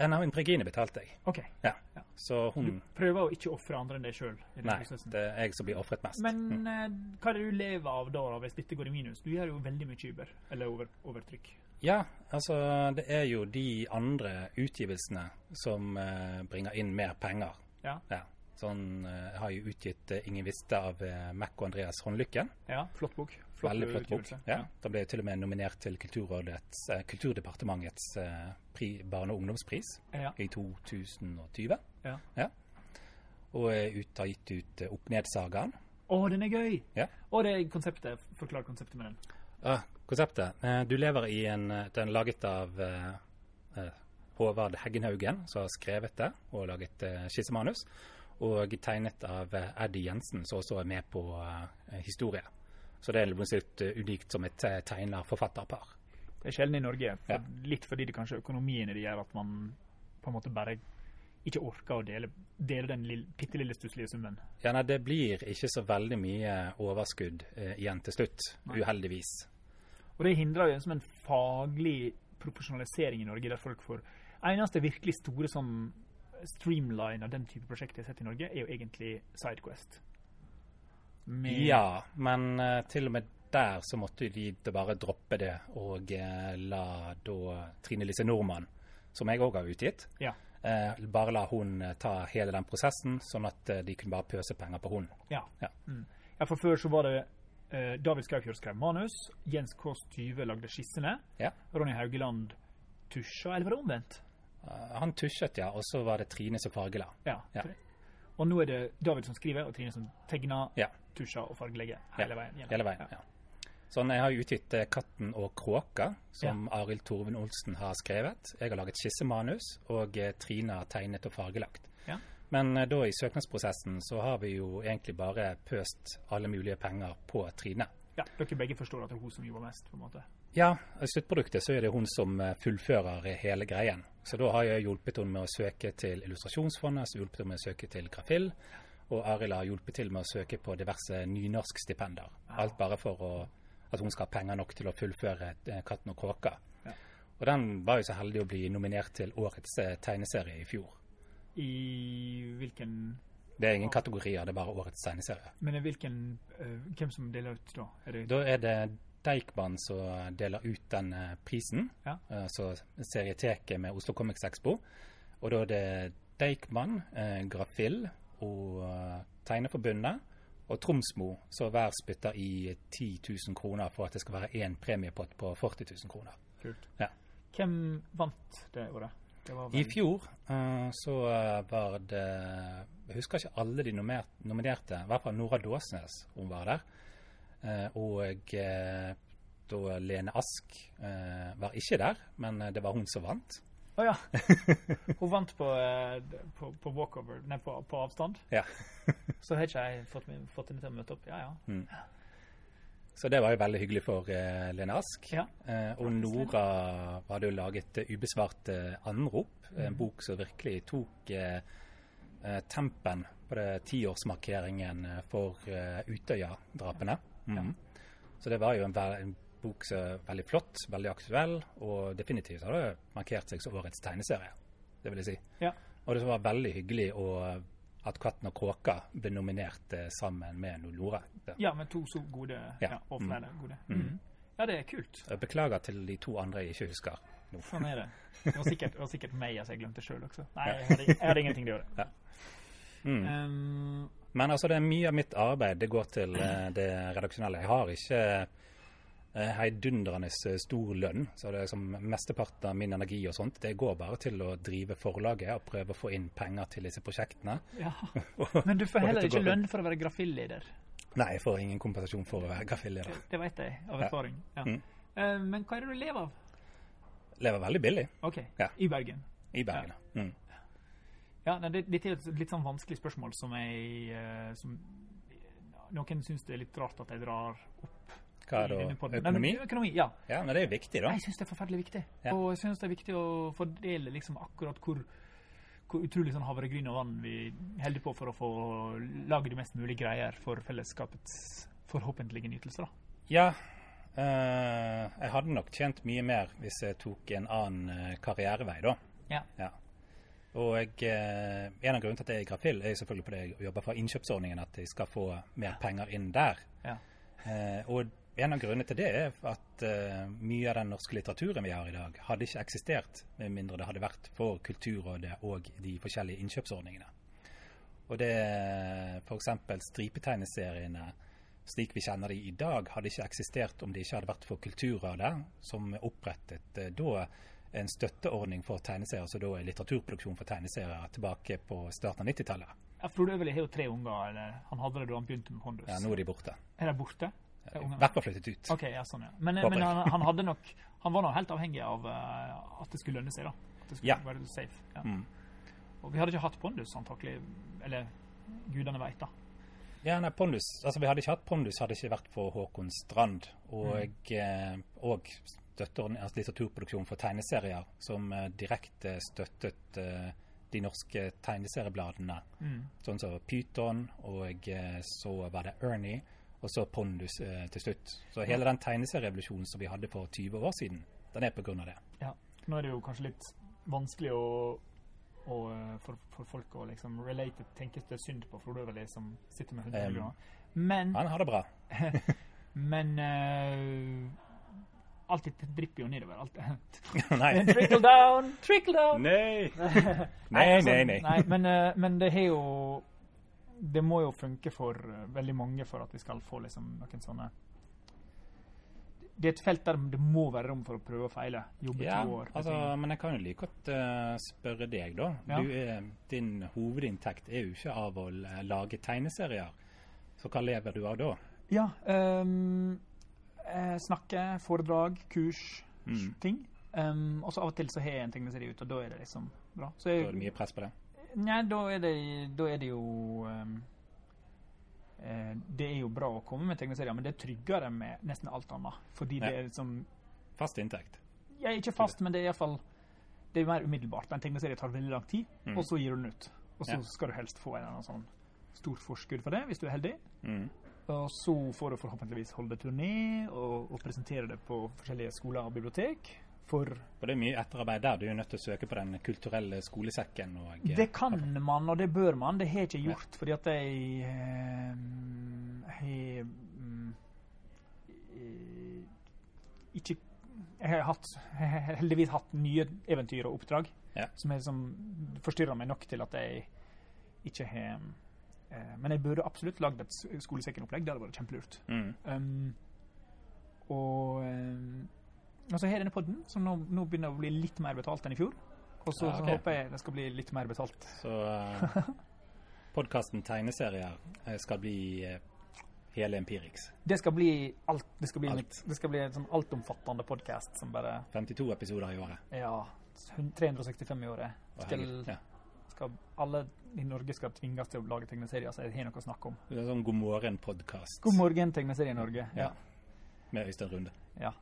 En av Regine betalte jeg. OK. Ja. Ja. Så Du prøver å ikke ofre andre enn deg sjøl Nei, prosessen. det er jeg som blir ofret mest. Men Mm. eh, hva er det du lever av da, hvis dette går i minus? Du gjør jo veldig mye Uber, eller over, overtrykk. Ja, altså det er jo de andre utgivelsene som uh, bringer inn mer penger. Ja. Ja. Sånn, eh, jeg har jo utgitt eh, 'Ingen visste' av eh, Mac og Andreas Håndlykken. ja. Flott bok. Flott Veldig flott bok. utgivelse. Ja. Da ble til og med nominert til Kulturrådets, eh, Kulturdepartementets eh, pri, barne- og ungdomspris Ja. i 2020. Ja. Og er ut, har gitt ut uh, Opp Ned-sagaen. Å, den er gøy! Ja. Og det er konseptet. Forklar konseptet med den. Ah, konseptet. Eh, du lever i en eh, Den er laget av Håvard Heggenhaugen, som har skrevet det og laget skissemanus. Og tegnet av Eddie Jensen, som også er med på uh, historie. Så det er litt eh, unikt som et eh, tegner-forfatterpar. Det er sjelden i Norge, for, Ja. litt fordi det kanskje økonomien i det gjør at man på en måte bare ikke orker å dele, dele den lille, bitte lille stusslige summen. Ja, nei, Det blir ikke så veldig mye overskudd eh, igjen til slutt, Nei. uheldigvis. Og det hindrer jo en som en faglig profesjonalisering i Norge, der folk får Eneste virkelig store sånn streamline av den type prosjekter jeg har sett i Norge, er jo egentlig Sidequest. Med- Ja, men uh, til og med der så måtte de bare droppe det og uh, la da Trine Lise Nordmann, som jeg òg har utgitt, Ja. uh, bare la hun ta hele den prosessen, sånn at de kunne bare pøse penger på hun. Ja. Ja. Mm. ja, for før så var det David Skaufjord skrev manus, Jens Kåss Tyve lagde skissene, Ja. Ronny Haugeland tusja, eller var det omvendt? Han tusjet, ja, og så var det Trine som fargela. Ja. Ja. Og nå er det David som skriver, og Trine som tegner, Ja. tusjer og fargelegger hele veien. gjennom. Hele veien, ja. Sånn, Jeg har utgitt eh, 'Katten og kråka', som Arild Torvin Olsen har skrevet. Jeg har laget skissemanus, og eh, Trine har tegnet og fargelagt. Ja. Men eh, da i søknadsprosessen så har vi jo egentlig bare pøst alle mulige penger på Trine. Ja, dere begge forstår at det er hun som jobber mest, på en måte. Ja, i sluttproduktet så er det hun som fullfører hele greien. Så da har jeg hjulpet henne med å søke til Illustrasjonsfondet, så hjulpet henne med å søke til Grafill, og Arild har hjulpet til med å søke på diverse nynorskstipender. Alt bare for å, at hun skal ha penger nok til å fullføre eh, 'Katten og kråka'. Ja. Og den var jo så heldig å bli nominert til årets eh, tegneserie i fjor. I hvilken Det er ingen kategorier, det er bare årets tegneserie. Men hvilken eh, Hvem som deler ut da? Er det Da er det Deichman som deler ut den eh, prisen, Ja. altså serieteket med Oslo Comics Expo. Og da er det Deichman, eh, Grafill og eh, Tegneforbundet og Tromsmo som hver spytter i 10 000 kroner for at det skal være én premiepott på 40 000 kroner. kult? Ja. Hvem vant det året? I fjor uh, så var det Jeg husker ikke alle de nominerte. I hvert fall Nora Dåsnes, hun var der. Eh, og eh, da Lene Ask eh, var ikke der, men det var hun som vant. Å ja. Hun vant på, på, på walkover, nei, på, på avstand. Ja. Så har ikke jeg fått, fått henne til å møte opp. Ja, ja. Så det var jo veldig hyggelig for uh, Lene Ask. Ja. Uh, og Nora hadde jo laget uh, 'Ubesvarte anrop', en bok som virkelig tok tempen på det tiårsmarkeringen for Utøya-drapene. Mhm. Så det var jo en, en bok som er veldig flott, veldig aktuell, og definitivt har det markert seg som årets tegneserie. Det vil jeg si. Ja. Og det var veldig hyggelig å, at 'Katten og kråka' ble nominert eh, sammen med Nolore. Ja, med to så gode Ja. ja. og flere gode. Mm. Mhm. Ja, det er kult. Jeg beklager til de to andre jeg ikke husker No. Sånn er det. Det var sikkert, det var sikkert meg altså, jeg glemte sjøl også. Nei, jeg hadde, jeg hadde ingenting til å gjøre. Mm. Um, Men altså, det er mye av mitt arbeid det går til eh, det redaksjonelle. Jeg har ikke eh, heidundrende stor lønn, så det er som mesteparten av min energi og sånt, det går bare til å drive forlaget og prøve å få inn penger til disse prosjektene. ja. Men du får heller ikke lønn for å være grafilleder. Nei, jeg får ingen kompensasjon for å være graffilleder. Det vet jeg av erfaring. Ja. Mm. Eh, men hva er det du lever av? Lever veldig billig OK, Ja. i Bergen. i Bergen. Mm. Ja, nei, det, Dette er et litt sånn vanskelig spørsmål som jeg eh, som, Noen syns det er litt rart at jeg drar opp Hva er det. Økonomi? Nei, økonomi, ja. Ja, men det er jo viktig, da. Jeg syns det er forferdelig viktig. Ja. Og jeg syns det er viktig å fordele liksom akkurat hvor, hvor utrolig sånn havregryn og vann vi holder på for å få lage de mest mulig greier for fellesskapets forhåpentlige nytelser. da. Ja, eh, jeg hadde nok tjent mye mer hvis jeg tok en annen eh, karrierevei, da. Ja. Ja. Og jeg, en av grunnene til at jeg er i er selvfølgelig fordi jeg jobber for innkjøpsordningen, at jeg skal få mer penger inn der. Ja. Eh, og en av grunnene til det er at eh, mye av den norske litteraturen vi har i dag, hadde ikke eksistert med mindre det hadde vært for Kulturrådet og de forskjellige innkjøpsordningene. Og det f.eks. stripetegneseriene slik vi kjenner de i dag, hadde ikke eksistert om det ikke hadde vært for Kulturrådet, som opprettet eh, da en støtteordning for tegneserier, altså da er litteraturproduksjon for tegneserier tilbake på starten av 90-tallet. Ja, Frode Øverli har jo tre unger. eller Han hadde det da han begynte med Pondus. Ja, nå er de borte. Er de borte? I hvert fall flyttet ut. OK, ja, sånn, ja. Men, men han, han, hadde nok, han var nå helt avhengig av uh, at det skulle lønne seg, da. At det skulle Ja. være safe. Ja. Mm. Og vi hadde ikke hatt Pondus, antakelig. Eller gudene veit, da. Ja, nei, Pondus, altså Vi hadde ikke hatt Pondus hadde ikke vært for Håkon Strand. Og, eh, og støtter altså, litteraturproduksjon for tegneserier, som eh, direkte støttet eh, de norske tegneseriebladene. Mm. Sånn som Pyton, og eh, så var det Ernie, og så Pondus til slutt. Så hele den tegneserierevolusjonen som vi hadde for 20 år siden, den er av det. Ja. Nå er det jo kanskje litt vanskelig å, å, for, for folk å liksom relate tenkes det synd på Frode Øverli som sitter med 100 Um, millioner. Men, Han har det bra. men eh, Alltid dripper jo nedover. Nei. trickle down, trickle down! Nei. Nei, Nei, altså, nei, nei. nei men, eh, men det har jo Det må jo funke for uh, veldig mange for at vi skal få liksom noen sånne Det er et felt der det må være rom for å prøve og feile. Jobbe Ja, to år. altså, men jeg kan jo like godt uh, spørre deg, da. Ja. Du er, din hovedinntekt er jo ikke av å lage tegneserier. Så hva lever du av da? Ja. ehm, eh, snakke, foredrag, kurs, Mm. ting. Um, og så av og til så har jeg en tegneserie ute, og da er det liksom bra. Så Da er det mye press på det? Nei, da er det, da er det jo um, eh, Det er jo bra å komme med tegneserier, men det er tryggere med nesten alt annet. Fordi det er liksom Fast inntekt? ja, Ikke fast, men det er iallfall Det er mer umiddelbart. En tegneserie tar veldig lang tid, Mm. og så gir du den ut. Og så Ja. skal du helst få en eller annen sånn stort forskudd for det, hvis du er heldig. Mm. Og så får du forhåpentligvis holde turné og, og presentere det på forskjellige skoler og bibliotek. For Og det er mye etterarbeid der. Du er nødt til å søke på Den kulturelle skolesekken. Og, eh, det kan man, og det bør man. Det har jeg ikke gjort, fordi at jeg eh, har eh, ikke Jeg har hatt, jeg har heldigvis hatt nye eventyr og oppdrag Ja. som som forstyrra meg nok til at jeg ikke har Men jeg burde absolutt lagd et skolesekken-opplegg. Det hadde vært kjempelurt. Mm. Um, og, um, og så har jeg denne podden, som nå, nå begynner å bli litt mer betalt enn i fjor. Og så, Ja, så håper jeg det skal bli litt mer betalt. Så uh, podkasten Tegneserier eh, skal bli uh, hele Empirix. Det skal bli alt. Det skal bli, Alt. mitt- det skal bli en sånn altomfattende podkast som bare 52 episoder i året. Ja, 365 i året. Skal, ja. skal alle i Norge skal tvinges til å lage tegneserier, så jeg har noe å snakke om. Det er sånn God morgen-podkast God morgen, tegneserie i Norge. Ja. Ja. med Øystein Runde. ja.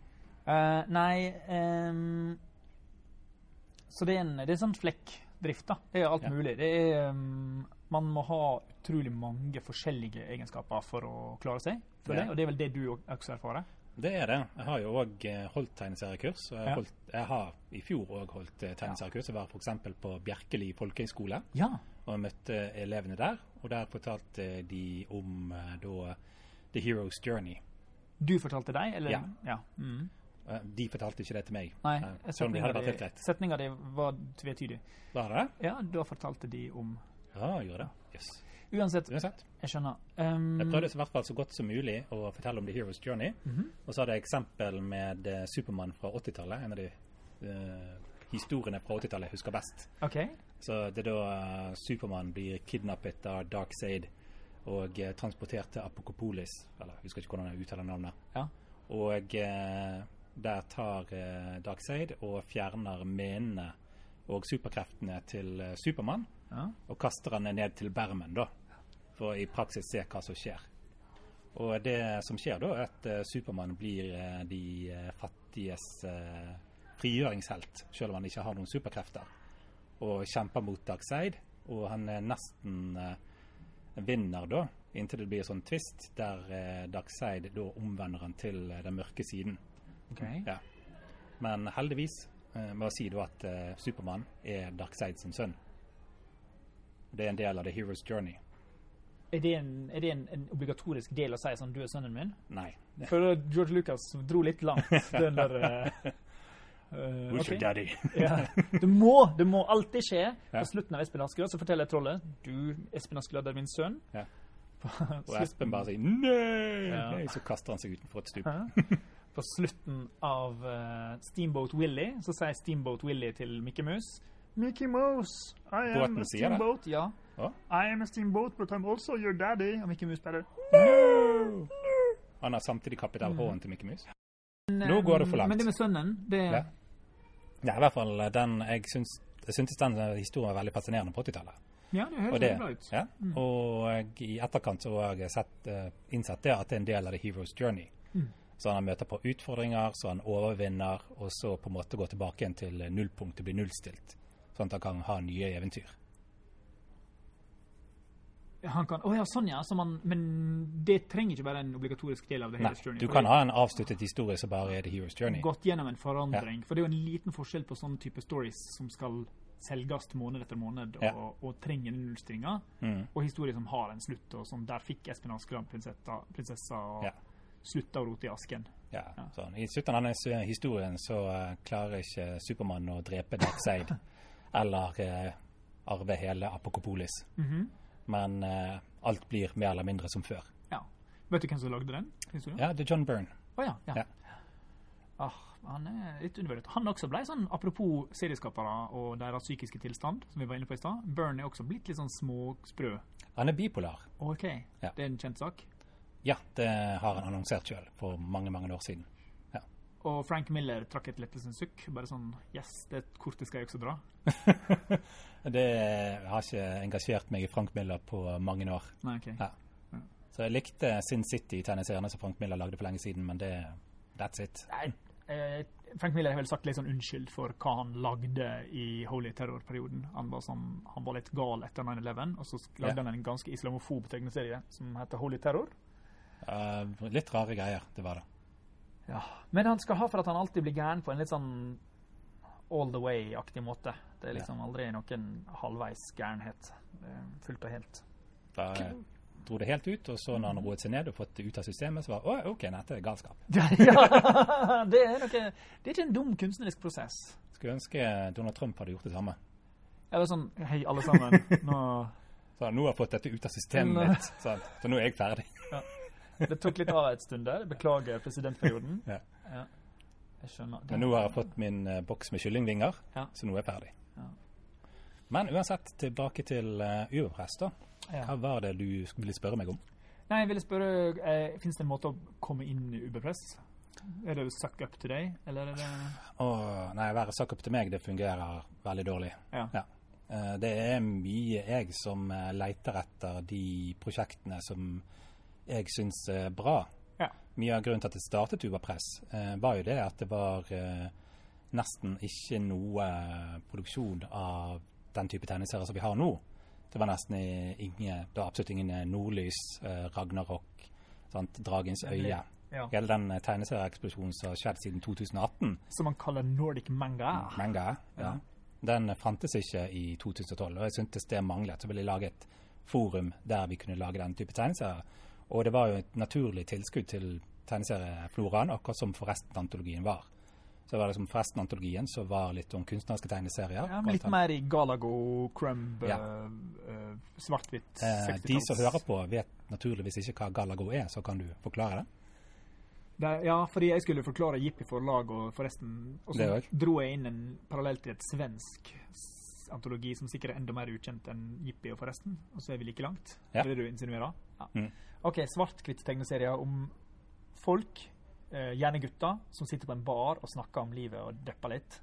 Uh, nei um, Så det er en, det er sånn flekkdrift, da. Det er alt Ja. mulig. Det er um, Man må ha utrolig mange forskjellige egenskaper for å klare seg, føler jeg. Og det er vel det du også erfarer? Det er det. Jeg har jo òg holdt tegneseriekurs. Jeg, holdt, jeg har i fjor òg holdt eh, tegneseriekurs. Jeg var f.eks. på Bjerkeli folkehøgskole Ja. og møtte elevene der. Og der fortalte de om eh, da The Hero's Journey. Du fortalte deg, eller? Ja. ja. Mm. Eh, De fortalte ikke det til meg. Nei, Eh, setninga di var tvetydig. Var det? Ja, da fortalte de om Ja, gjorde det. Yes. Uansett, Uansett. jeg skjønner. Um, Jeg prøvde i hvert fall så godt som mulig å fortelle om The Hero's Journey. Mhm. Og så hadde jeg eksempel med eh, Supermann fra 80-tallet. En av de uh, historiene fra 80-tallet jeg husker best. Okay. Så det er da uh, Supermann blir kidnappet av Darkseid og eh, transportert til Apokopolis. Eller jeg husker ikke hvordan jeg uttaler navnet. Ja. Og eh, der tar eh, Darkseid og fjerner menene og superkreftene til eh, Supermann. Ja. Og kaster han ned til bermen, da. For i praksis se hva som skjer. Og det som skjer da, er at eh, Supermann blir eh, de eh, fattiges frigjøringshelt, selv om han ikke har noen superkrefter. Og kjemper mot Darkseid. Og han er nesten vinner da, inntil det blir sånn twist der Darkseid da omvender han til den mørke siden. Okay. Ja. Men heldigvis må jeg si da at Supermann er Darkseid sin sønn. Det er en del av The Hero's Journey. Er det, en, er det en, en obligatorisk del å si sånn 'du er sønnen min'? Nei. For George Lucas dro litt langt, den der uh, Who's ok. your daddy? ja. det, må, det må alltid skje. På slutten av Espen Askeladd så forteller trollet 'Du, Espen Askeladd, er min sønn'. Ja. Og Espen bare sier nei, Ja. nei, så kaster han seg utenfor et stup. På slutten av uh, Steamboat Willie så sier Steamboat Willie til Mickey Mouse Mickey Mouse, I am a steamboat. Ja. Ja. I am a steamboat, but I'm also your daddy. Og Mickey Mouse bare Han har samtidig kappet av hånden til Mickey Mouse. Nå går det for langt. Men det med sønnen, det Ja. Ja, i hvert fall eh, den Jeg syns, jeg syntes den historien var veldig fascinerende på 80-tallet. Ja, det høres Og, det, veldig bra ut. ja, og i etterkant så har jeg sett, eh, innsett det at det er en del av The Hero's Journey. Mm. Så han møter på utfordringer, så han overvinner, og så på en måte går tilbake igjen til nullpunktet, blir nullstilt. Sånn at han kan ha nye eventyr. Han kan, oh ja, sånn ja. Så man, men det trenger ikke være en obligatorisk del av The Nei, Hero's Journey. du kan ha en avsluttet historie som bare er The Hero's er Journey. Gått gjennom en forandring. For det er jo en liten forskjell på sånne type stories som skal selges måned etter måned og, Ja. og trenger den nullstringa, Mm. og historier som har en slutt, og som der fikk Espen Askeland prinsessa, prinsessa og Ja. slutta å rote i asken. Ja, Ja. sånn. I slutten av denne historien så eh, klarer ikke Supermann å drepe Darkseid eller eh, arve hele Apokopolis. Mhm. Men eh, alt blir mer eller mindre som før. Ja. Vet du hvem som lagde den historien? Ja, det er John Byrne. Å ja. ja. Ja. Ah, han er litt undervurdert. Han også ble sånn, apropos serieskapere og deres psykiske tilstand, som vi var inne på i stad. Byrne er også blitt litt sånn småsprø. Han er bipolar. OK, Ja. det er en kjent sak. Ja, det har han annonsert sjøl for mange, mange år siden. Og Frank Miller trakk et lettelsens sukk. Bare sånn Yes, det kortet skal jeg også dra. Det har ikke engasjert meg i Frank Miller på mange år. Nei, ok. Ja. Så jeg likte Sin City-tegneseriene som Frank Miller lagde for lenge siden, men det That's it. Nei, eh, Frank Miller har vel sagt litt sånn unnskyld for hva han lagde i Holy Terror-perioden. Han, var sånn, han var litt gal etter 9-11, og så lagde Ja. han en ganske islamofob tegneserie som heter Holy Terror. Uh, litt rare greier, det var det. Ja. Men han skal ha for at han alltid blir gæren på en litt sånn all the way-aktig måte. Det er liksom aldri noen halvveis gærenhet. Er fullt og helt. Da eh, dro det helt ut, og så når han roet seg ned og fått det ut av systemet, så var å, OK, dette er galskap. ja, det er noe Det er ikke en dum kunstnerisk prosess. Skulle ønske Donald Trump hadde gjort det samme. Jeg var sånn Hei, alle sammen. Nå Så nå har jeg fått dette ut av systemet mitt, så, så nå er jeg ferdig. Det tok litt av et stund der. Beklager presidentperioden. Ja. Ja. Jeg skjønner. Men nå har jeg fått min uh, boks med kyllingvinger, Ja. så nå er jeg ferdig. Ja. Men uansett, tilbake til uh, da. Ja. Hva var det du ville spørre meg om? Nei, jeg ville spørre uh, Fins det en måte å komme inn i Uberpress? Er det jo suck up til deg, eller er det oh, nei, være suck up til meg, det fungerer veldig dårlig. Ja. Eh, Det er mye jeg som eh, leter etter de prosjektene som jeg syns er bra. Ja. Mye av grunnen til at det startet Uberpress, eh, var jo det at det var eh, nesten ikke noe eh, produksjon av den type tegneserier som vi har nå. Det var nesten ingen, det var absolutt ingen eh, Nordlys, eh, Ragnarok, sant? Dragens øye. Ja. Hele den eh, tegneserieeksplosjonen som har skjedd siden 2018, Som man kaller Nordic manga. manga, ja. Ja. Den fantes ikke i 2012, og jeg syntes det manglet. Så ville jeg lage et forum der vi kunne lage den type tegneserier. Og det var jo et naturlig tilskudd til tegneseriefloraen, akkurat som Forresten-antologien var. Så det var liksom Forresten-antologien som var litt om kunstneriske tegneserier. Ja, men litt mer i Galago, Crumb, Ja. eh, eh, svart-hvitt Eh, 60-talls. de som hører på, vet naturligvis ikke hva Galago er, så kan du forklare det? Det, ja, fordi jeg skulle forklare Jippi forlag og forresten Og så dro jeg inn en parallell til et svensk antologi som sikkert er enda mer ukjent enn Jippi og forresten. Og så er vi like langt. Ja. Er det du insinuerer? Ja. Mm. OK, svart-hvitt tegneserier om folk, eh, gjerne gutter, som sitter på en bar og snakker om livet og depper litt.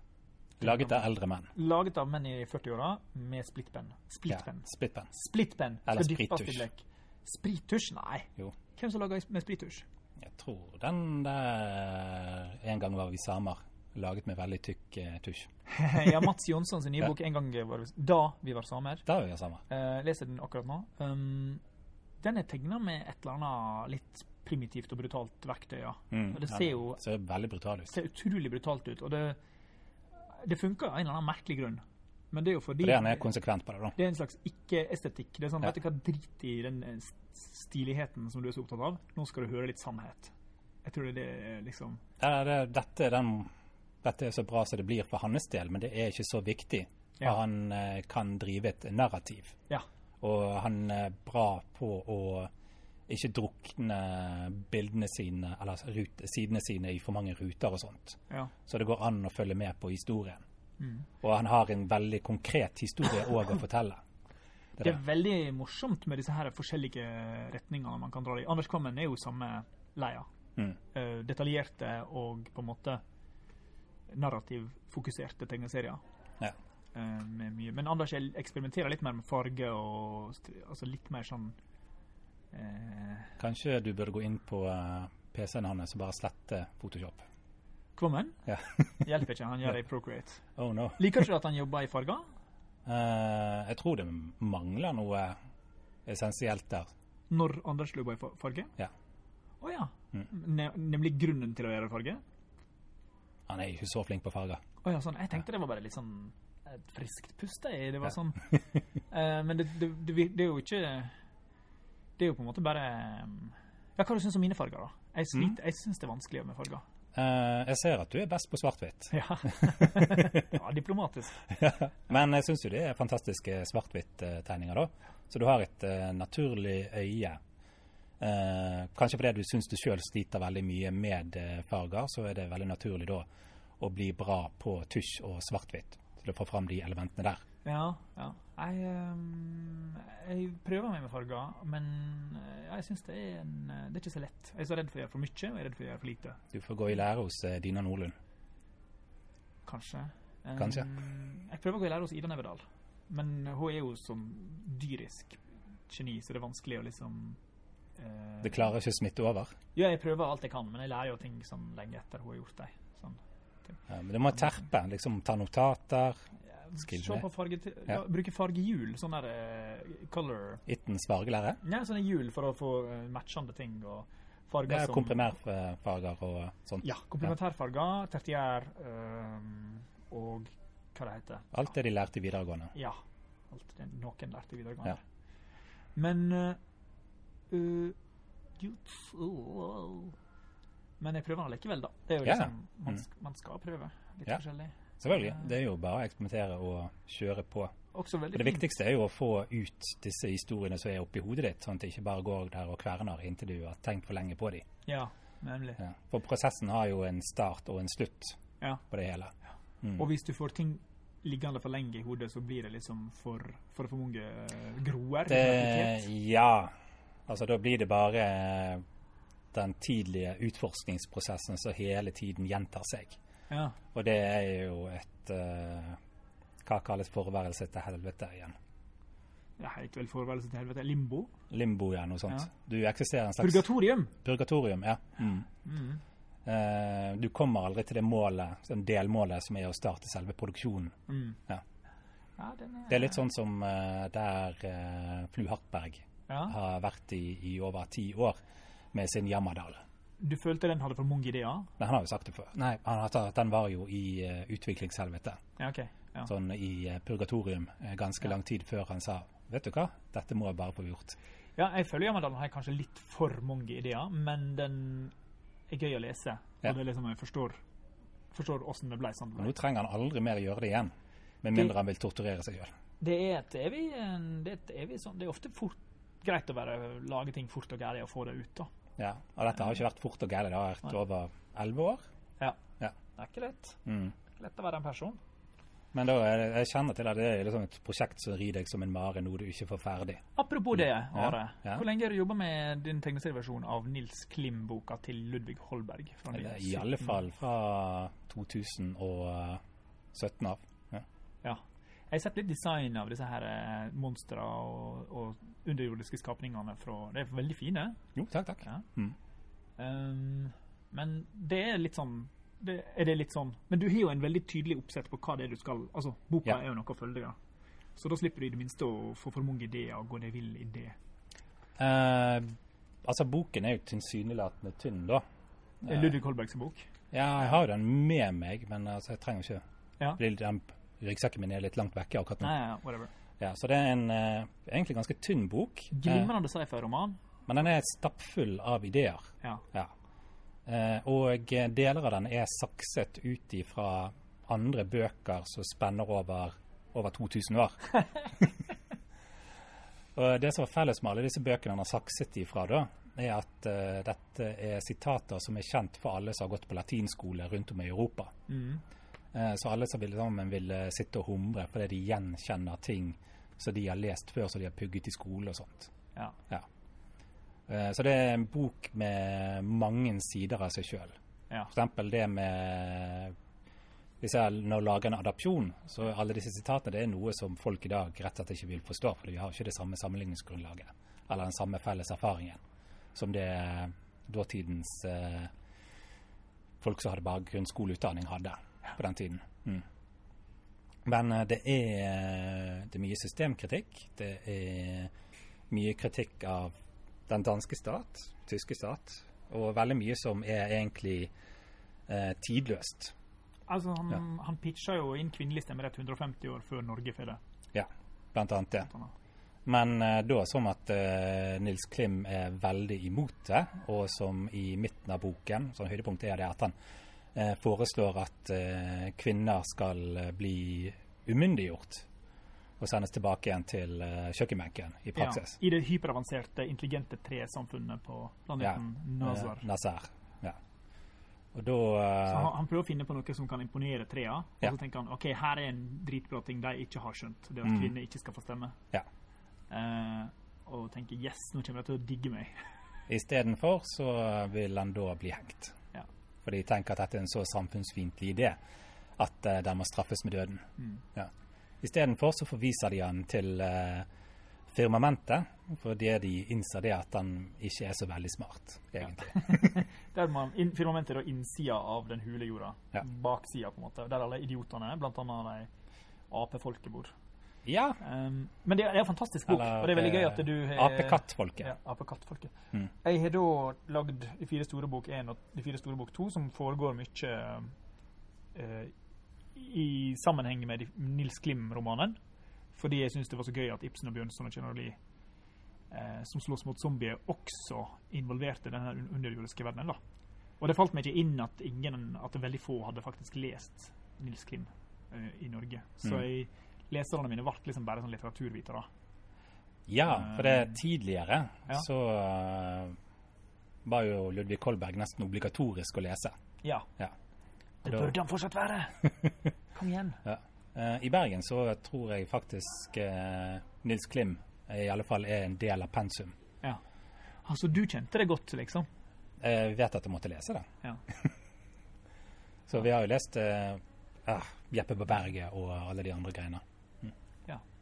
Laget av eldre menn. Laget av menn i 40-åra med splittpenn. Ja, Splittpenn. Splittpenn. Splittpenn. Eller sprittusj. Sprittusj? Nei. Jo. Hvem som lager med sprittusj? Jeg tror den der En gang var vi samer. Laget med veldig tykk eh, tusj. ja, Mats Jonssons nye bok 'En gang var vi, Da vi var samer'. Da vi var samer. Eh, leser den akkurat nå. Um, den er tegna med et eller annet litt primitivt og brutalt verktøy. ja. Mm. Og det ser jo ser veldig brutalt ut. ser utrolig brutalt ut. Og det, det funker av en eller annen merkelig grunn. Men det er jo fordi For han er konsekvent på det, da. det er en slags ikke-estetikk. Det er sånn, Ja. vet du hva, Drit i den eh, stiligheten som du er så opptatt av. Nå skal du høre litt sannhet. Jeg tror det er det liksom Ja, det, dette, er den, dette er så bra som det blir for hans del, men det er ikke så viktig. Ja. han eh, kan drive et narrativ. Ja. Og han er bra på å ikke drukne bildene sine, eller rute, sidene sine i for mange ruter og sånt. ja. Så det går an å følge med på historien. Mm. Og han har en veldig konkret historie òg å fortelle. Det Det er det. veldig morsomt med disse her forskjellige retningene man kan dra i. Anders Kvammen er jo samme leia. Mm. Uh, detaljerte og på en måte narrativfokuserte tegneserier. Ja. Eh, med mye. Men Anders eksperimenterer litt mer med farge og altså litt mer sånn eh, Kanskje du burde gå inn på eh, PC-en hans og bare slette Photoshop. Kvommen? Ja. Hjelper ikke, han gjør det i Procreate. Oh no. Liker ikke du at han jobber i farger? Eh, jeg tror det mangler noe essensielt der. Når Anders jobber i farge? Ja. Å ja. Mm. Ne nemlig grunnen til å gjøre farge? Han er ikke så flink på farger. Oh, ja, sånn. Jeg tenkte det var bare litt sånn et friskt pust. jeg. Det var Ja. sånn uh, Men det, det, det, det er jo ikke Det er jo på en måte bare Ja, hva du syns om mine farger, da? Jeg, sliter, jeg syns det er vanskelig med farger. Uh, jeg ser at du er best på svart-hvitt. Ja. ja, diplomatisk. Men jeg syns jo det er fantastiske svart-hvitt-tegninger, da. Så du har et uh, naturlig øye. Kanskje fordi du syns du sjøl sliter veldig mye med farger, så er det veldig naturlig da å bli bra på tusj og svart-hvitt. Til å få fram de elementene der. Ja, ja. Jeg, um, jeg prøver meg med farger, men eh, jeg syns det eh, Det er ikke så lett. Jeg er så redd for å gjøre for mye, og jeg er redd for å gjøre for lite. Du får gå i lære hos eh, Dina Nordlund. Kanskje. Um, Kanskje. Jeg prøver å gå i lære hos Ida Nevedal, men hun er jo sånn dyrisk geni, så det er vanskelig å liksom Det klarer ikke smitte over. Ja, jeg prøver alt jeg kan, men jeg lærer jo ting sånn lenge etter hun har gjort det. Sånn. Ja, men du må terpe. Liksom ta notater. Se på farge... Ja. Ja. Bruke fargehjul, sånn der uh, color Ittens fargelære. Ja, sånne hjul for å få eh, matchende ting og Det farger er komprimærfarger og sånt. Ja, komplementærfarger, tertiær um, og hva det heter. Alt det de lærte i videregående. Ja. Alt det noen lærte i videregående. Ja. Men uh, uh, Men jeg prøver allikevel, da. Det er jo Ja. liksom, man, Mm. man skal prøve litt Ja. forskjellig. Selvfølgelig. Det er jo bare å eksperimentere og kjøre på. Det viktigste er jo å få ut disse historiene som er oppi hodet ditt, sånn at det ikke bare går der og kverner inntil du har tenkt for lenge på dem. Ja, nemlig. Ja. For prosessen har jo en start og en slutt Ja. på det hele. Mm. Og hvis du får ting liggende for lenge i hodet, så blir det liksom for, for, for mange eh, groer. Det, ja. Altså da blir det bare eh, den tidlige utforskningsprosessen som hele tiden gjentar seg. Ja. Og det er jo et uh, Hva kalles forværelse til helvete igjen? Det heter vel forværelse til helvete. Limbo. Limbo igjen, noe sånt. Ja. Du eksisterer en slags Purgatorium. Purgatorium, ja. Mm. Mm. Uh, du kommer aldri til det målet, den delmålet som er å starte selve produksjonen. Mm. Ja. Ja, den er, Det er litt sånn som uh, der uh, Flu Hartberg ja. har vært i, i over ti år med sin Jammerdal. Du følte den hadde for mange ideer? Nei, han har jo sagt det før. Nei, han den var jo i uh, utviklingshelvete. Ja, OK. Ja. Sånn i uh, purgatorium uh, ganske Ja. lang tid før han sa Vet du hva, dette må jeg bare få gjort. ja, jeg føler Jammerdalen har kanskje litt for mange ideer, men den er gøy å lese. Ja. Og det er liksom jeg forstår forstår åssen det ble sånn nå trenger han aldri mer gjøre det igjen. Med Det- mindre han vil torturere seg sjøl. Det er et evig, det er et evig sånn Det er ofte fort, greit å være, lage ting fort og gærent og få det ut, da. Ja. Og dette har ikke vært fort og galt. Det har vært Nei. over elleve år. Ja. Ja. Det er ikke lett. Mm. Lett å være en person. Men da jeg kjenner til at det er liksom et prosjekt som rir deg som en mare, noe du ikke får ferdig. Apropos det, Are. ja. Hvor lenge har du jobba med din tegneserieversjon av Nils Klim-boka til Ludvig Holberg? Eller, I alle fall fra 2017 av. Ja. Ja. Jeg har sett litt design av disse her monstre og, og underjordiske skapningene fra De er veldig fine. Jo, takk, takk. Ja. Mm. Um, men det er litt sånn det, Er det litt sånn Men du har jo en veldig tydelig oppsett på hva det er du skal Altså, boka Ja. er jo noe å følge, da. Så da slipper du i det minste å få for mange ideer og gå deg vill i det. Uh, altså, boken er jo tilsynelatende tynn, da. Ludvig Holbergs bok. Ja, jeg har den med meg, men altså, jeg trenger ikke Ja. den Ryggsekken min er litt langt vekke akkurat nå. Ja, whatever. Ja, så det er en eh, egentlig ganske tynn bok. Eh, Glimrende sci-fi-roman. men den er stappfull av ideer. Ja. Ja. Eh, og eh, deler av den er sakset ut ifra andre bøker som spenner over over 2000 år. og det som er felles med alle disse bøkene han har sakset ifra, da, er at uh, dette er sitater som er kjent for alle som har gått på latinskole rundt om i Europa. Mm. Eh, så alle som ville sammen vil eh, sitte og humre fordi de gjenkjenner ting som de har lest før, som de har pugget i skole og sånt. ja. Ja. Eh, Så det er en bok med mange sider av seg sjøl. Ja. F.eks. det med Hvis jeg nå lager en adapsjon, så alle disse sitatene det er noe som folk i dag rett og slett ikke vil forstå, for vi har ikke det samme sammenligningsgrunnlaget eller den samme felles erfaringen som det dåtidens eh, folk som hadde bare grunnskoleutdanning, hadde på den tiden. Mm. Men eh, det er, det er mye systemkritikk. Det er mye kritikk av den danske stat, tyske stat, og veldig mye som er egentlig eh, tidløst. Altså, han, Ja. han pitcha jo inn kvinnelig stemmerett 150 år før Norge får det. Ja, blant annet det. Sånn. Men eh, da som at eh, Nils Klim er veldig imot det, og som i midten av boken, sånn høydepunkt er det at han eh, foreslår at eh, kvinner skal eh, bli umyndiggjort og sendes tilbake igjen til eh, kjøkkenbenken i praksis. Ja, I det hyperavanserte, intelligente tresamfunnet på planeten Nazar. Eh, Nazar. Ja. Da Så eh, han, han prøver å finne på noe som kan imponere trea, og Ja. så tenker han ok, her er en dritbra ting de ikke har skjønt. Det at Mm. kvinner ikke skal få stemme. Ja. Uh, og tenker yes, nå kommer de til å digge meg. Istedenfor så vil han da bli hengt. Ja. For de tenker at dette er en så samfunnsfiendtlig idé at uh, den må straffes med døden. Mm. Ja. Istedenfor så forviser de han til uh, firmamentet, fordi de innser det at han ikke er så veldig smart, egentlig. Der man, in, firmamentet er da innsida av den hule jorda. Ja. Baksida, på en måte. Der alle idiotene, blant annet de apefolket, bor. Ja. Um, men det er, det er en fantastisk bok, Eller, og det er veldig gøy at eh, du har Apekattfolket. Ja, apekattfolket. Mm. Jeg har da lagd De fire store bok 1 og De fire store bok 2, som foregår mye uh, i sammenheng med Nils Klim-romanen. Fordi jeg syns det var så gøy at Ibsen og Bjørnson og Kjell uh, som slåss mot zombier, også involverte denne un- underjordiske verdenen. da. Og det falt meg ikke inn at ingen, at veldig få hadde faktisk lest Nils Klim uh, i Norge. Så Mm. jeg, leserne mine ble liksom bare sånn litteraturvitere. Ja, for det tidligere Ja. så eh, var jo Ludvig Kolberg nesten obligatorisk å lese. Ja. Ja. Det burde han fortsatt være! Kom igjen. Ja. Eh, I Bergen så tror jeg faktisk eh, Nils Klim i alle fall er en del av pensum. Ja. Altså, du kjente det godt, liksom? Jeg vet at jeg måtte lese det. Ja. Så vi har jo lest eh, ah, Jeppe på berget og alle de andre greiene.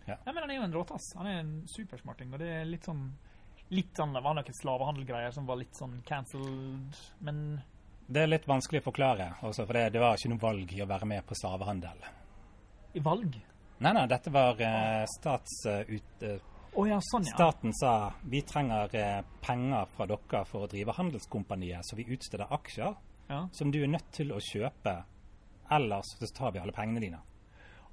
Nei, men han er jo en råtass. Han er en supersmarting, og det er litt sånn Litt sånn, Det var noen slavehandelgreier som var litt sånn cancelled, men Det er litt vanskelig å forklare, også, for det, det var ikke noe valg i å være med på slavehandel. i valg Nei, nei, dette var eh, stats... Uh, ut, Å ja, sånn, ja. staten sa vi trenger eh, penger fra dere for å drive handelskompaniet, så vi utsteder aksjer ja. som du er nødt til å kjøpe, ellers så tar vi alle pengene dine.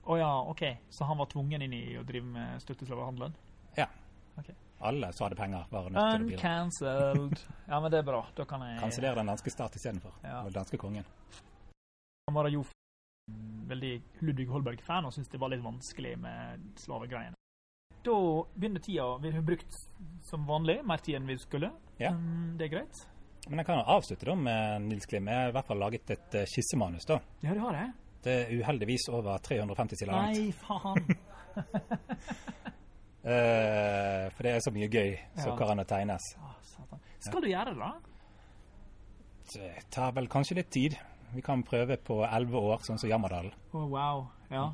Å ja, OK. Så han var tvungen inn i å drive med støtteslavehandelen? Ja. Okay. Alle som hadde penger, var nødt til å bli Uncancelled. Ja, men det er bra. Da kan jeg Kansellere den danske stat istedenfor. Ja. Og den danske kongen. Han var jo veldig Ludvig Holberg-fan og syntes det var litt vanskelig med slavegreiene. Da begynner tida. Vi har brukt som vanlig mer tid enn vi skulle. Ja. Mm, det er greit. Men jeg kan jo avslutte da med Nils Klim. Jeg har i hvert fall laget et eh, skissemanus. da. Ja, det har jeg. Det er uheldigvis over 350 sider langt. Nei, faen. uh, for det er så mye gøy som Ja. kan tegnes. Å. Skal du gjøre det, da? Det tar vel kanskje litt tid. Vi kan prøve på elleve år, sånn som Jammerdal. Å, wow. Ja.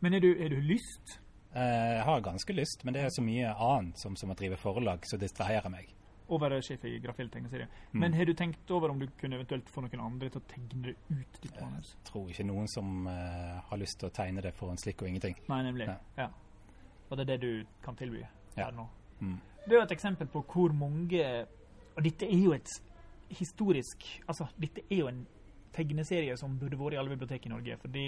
Men er du, er du lyst? Eh, jeg har ganske lyst, men det er så mye annet som, som å drive forlag som distraherer meg. Å være sjef i Grafiell tegneserie. Mm. Men har du tenkt over om du kunne eventuelt få noen andre til å tegne det ut ditt manus? Jeg tror ikke noen som uh, har lyst til å tegne det for en slikk og ingenting. Nei, nemlig. Ja. Ja. Og det er det du kan tilby Ja. Mm. Det er jo et eksempel på hvor mange Og dette er jo et historisk Altså, dette er jo en tegneserie som burde vært i alle bibliotek i Norge. Fordi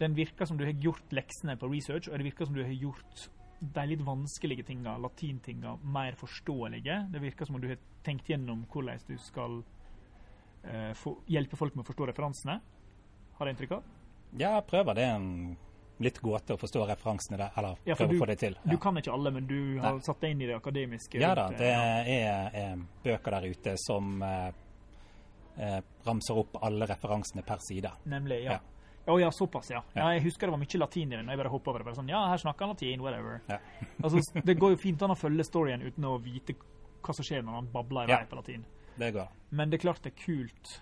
den virker som du har gjort leksene på research, og det virker som du har gjort de litt vanskelige tinga, latintinga, mer forståelige. Det virker som om du har tenkt gjennom hvordan du skal eh, få, hjelpe folk med å forstå referansene. Har jeg inntrykk av? Ja, jeg prøver. Det er en litt gåte å forstå referansene der, eller Ja, prøve du- å få det til. Du kan ikke alle, men du har Nei. satt deg inn i det akademiske. Ja da, det er, er bøker der ute som eh, eh, ramser opp alle referansene per side. Nemlig, ja. Ja. Å ja, såpass, ja. ja. Jeg husker det var mye latin i den. og Jeg bare hoppa over det. bare sånn, Ja, her snakker han latin, whatever. Ja. Altså, det går jo fint an å følge storyen uten å vite hva som skjer når han babler i vei på latin. Det går. Men det er klart det er kult.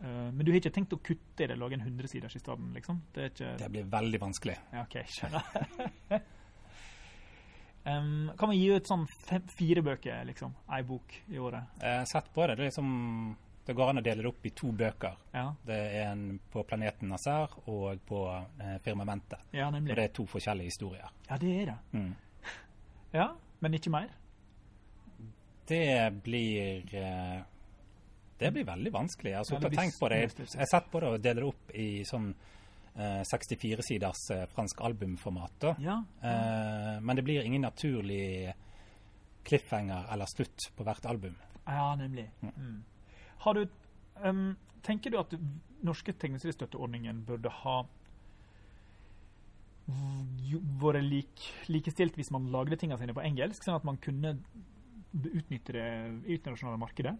Uh, men du har ikke tenkt å kutte i det, lage en 100-siders i stedet, liksom? Det ikke Det blir veldig vanskelig. Ja, OK, skjønner. um, kan man gi ut sånn fem, fire bøker, liksom? Ei bok i året? Eh, sett på det. Det, er liksom, det går an å dele det opp i to bøker. Ja, Det er en på planeten Nazar og på eh, firmamentet. ja Og det er to forskjellige historier. Ja, det er det. Mm. Ja, Men ikke mer? Det blir eh, Det blir veldig vanskelig. Altså, Ja, blir på det. Jeg har sett på det og deler det opp i sånn eh, 64-siders eh, fransk albumformat. Ja. Eh, men det blir ingen naturlig cliffhanger eller slutt på hvert album. Ja, nemlig. Mm. Har du um, Tenker du at norske tegneseriestøtteordningen burde ha vært lik, likestilt hvis man lagde tingene sine på engelsk, sånn at man kunne utnytte det i internasjonale markedet?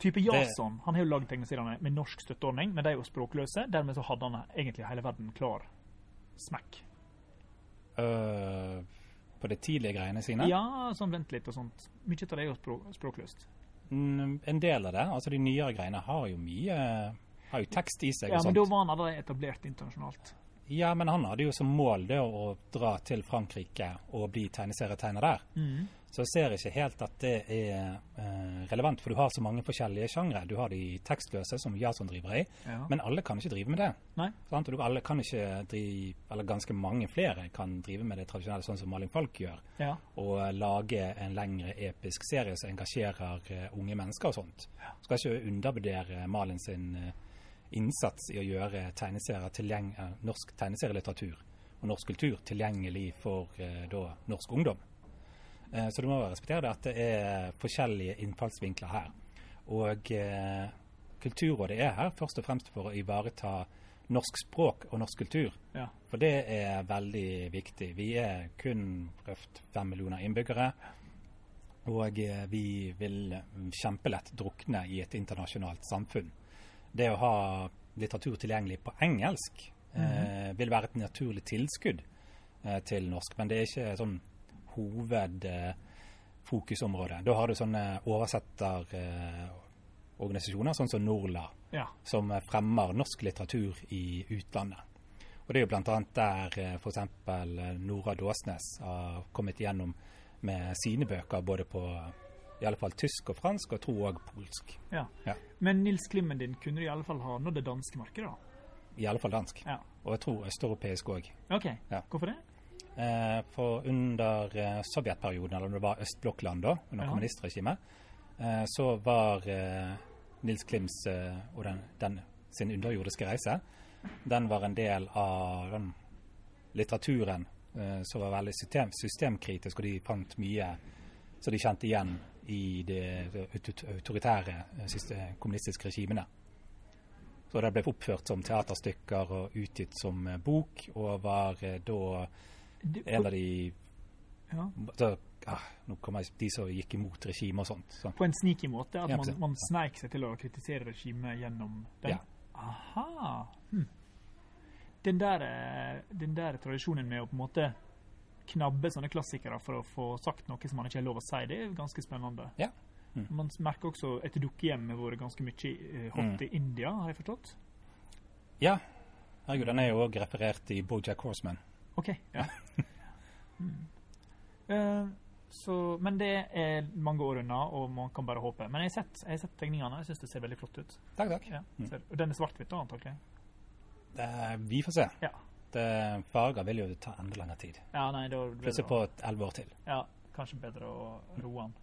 Type Jason han har jo lagd tegneseriene med norsk støtteordning, men de er jo språkløse. Dermed så hadde han egentlig hele verden klar Smekk. Uh, på de tidlige greiene sine. Ja, sånn vent litt og sånt. Mye av det er jo språk, språkløst. Mm, en del av det. Altså De nyere greiene har jo mye Har jo tekst i seg Ja, men da var han allerede etablert internasjonalt. Ja, men han hadde jo som mål det å dra til Frankrike og bli tegneserietegner der. Mm. Så jeg ser ikke helt at det er eh, relevant, for du har så mange forskjellige sjangre. Du har de tekstløse, som Jason driver i, Ja. men alle kan ikke drive med det. Nei. Sant? Og du, alle kan ikke drive, eller ganske mange flere kan drive med det tradisjonelle, sånn som Malin Falk gjør. Ja. Og lage en lengre episk serie som engasjerer eh, unge mennesker og sånt. Skal ikke undervurdere Malin sin eh, innsats i å gjøre tegneserier eh, norsk tegneserielitteratur og norsk kultur tilgjengelig for eh, da, norsk ungdom. Eh, så du må respektere det at det er forskjellige innfallsvinkler her. Og eh, Kulturrådet er her først og fremst for å ivareta norsk språk og norsk kultur. Ja. For det er veldig viktig. Vi er kun røft fem millioner innbyggere. Og eh, vi vil kjempelett drukne i et internasjonalt samfunn. Det å ha litteratur tilgjengelig på engelsk eh, vil være et naturlig tilskudd eh, til norsk, men det er ikke sånn hovedfokusområde. da har du sånne oversetterorganisasjoner, sånn som Norla, Ja. som fremmer norsk litteratur i utlandet. Og det er jo bl.a. der eh, f.eks. Nora Dåsnes har kommet igjennom med sine bøker både på i alle fall tysk og fransk, og tror òg polsk. ja. Ja. Men Nils Klimmen din kunne du i alle fall ha nådd det danske markedet, da? I alle fall dansk. Ja. Og jeg tror østeuropeisk òg. OK. Ja. Hvorfor det? Eh, for under eh, sovjetperioden, eller om det var østblokkland da, under Ja. kommunistregimet, eh, så var eh, Nils Klims eh, og den, den sin underjordiske reise, den var en del av den litteraturen eh, som var veldig system, systemkritisk, og de fant mye som de kjente igjen i de autoritære kommunistiske regimene. Så det ble oppført som teaterstykker og utgitt som bok, og var da En av de Ja. da, ah, Nå kommer jeg de som gikk imot regimet og sånt. Så. På en sneaky måte? At man, man sneik seg til å kritisere regimet gjennom den? Ja. Aha. Hm. Den, der, eh, den der tradisjonen med å på en måte knabbe sånne klassikere for å få sagt noe som man ikke har lov å si, det er ganske spennende. Ja. Mm. Man merker også et dukkehjem har vært ganske mye eh, hot Mm. i India, har jeg forstått? Ja. Herregud, den er jo òg referert i Bojack Horseman. OK. Ja. mm. uh, så, men det er mange år unna, og man kan bare håpe. Men jeg har sett, jeg har sett tegningene. Jeg syns det ser veldig flott ut. Takk, takk. Ja, Mm. og den er svart-hvitt, antakelig? Det, vi får se. Ja. Det, farger vil jo ta enda lengre tid. Ja, nei, da Plutselig på elleve år til. Ja, kanskje bedre å roe han.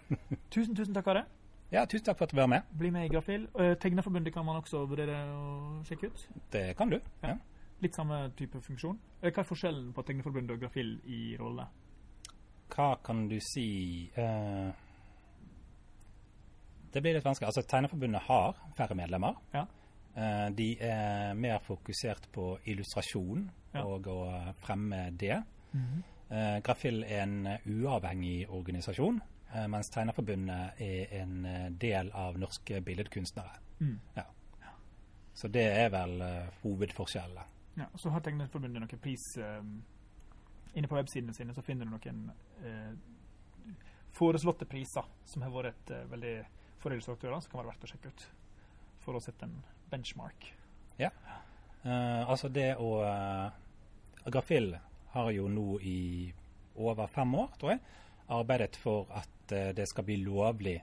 tusen, tusen takk, Are. Ja, tusen takk for at du var med. Bli med i Grafil. Tegneforbundet Tegnerforbundet kan man også vurdere å sjekke ut. Det kan du. Ja. Ja. Litt samme type funksjon. Eh, Hva er forskjellen på Tegneforbundet og Grafill i rolle? Hva kan du si uh, Det blir litt vanskelig. Altså, Tegneforbundet har færre medlemmer. Ja. Uh, de er mer fokusert på illustrasjon Ja. og å fremme det. Eh, Grafil er en uavhengig organisasjon, mens Tegnerforbundet er en del av norske billedkunstnere. Mm. Ja. Så det er vel hovedforskjellene. Ja, så har Tegnerforbundet noen pris eh, Inne på websidene sine så finner du noen eh, foreslåtte priser, som har vært et uh, veldig for illustratører, som kan være verdt å sjekke ut. For å sette en benchmark. Ja. Uh, altså det å uh, Grafill har jo nå i over fem år, tror jeg, arbeidet for at uh, det skal bli lovlig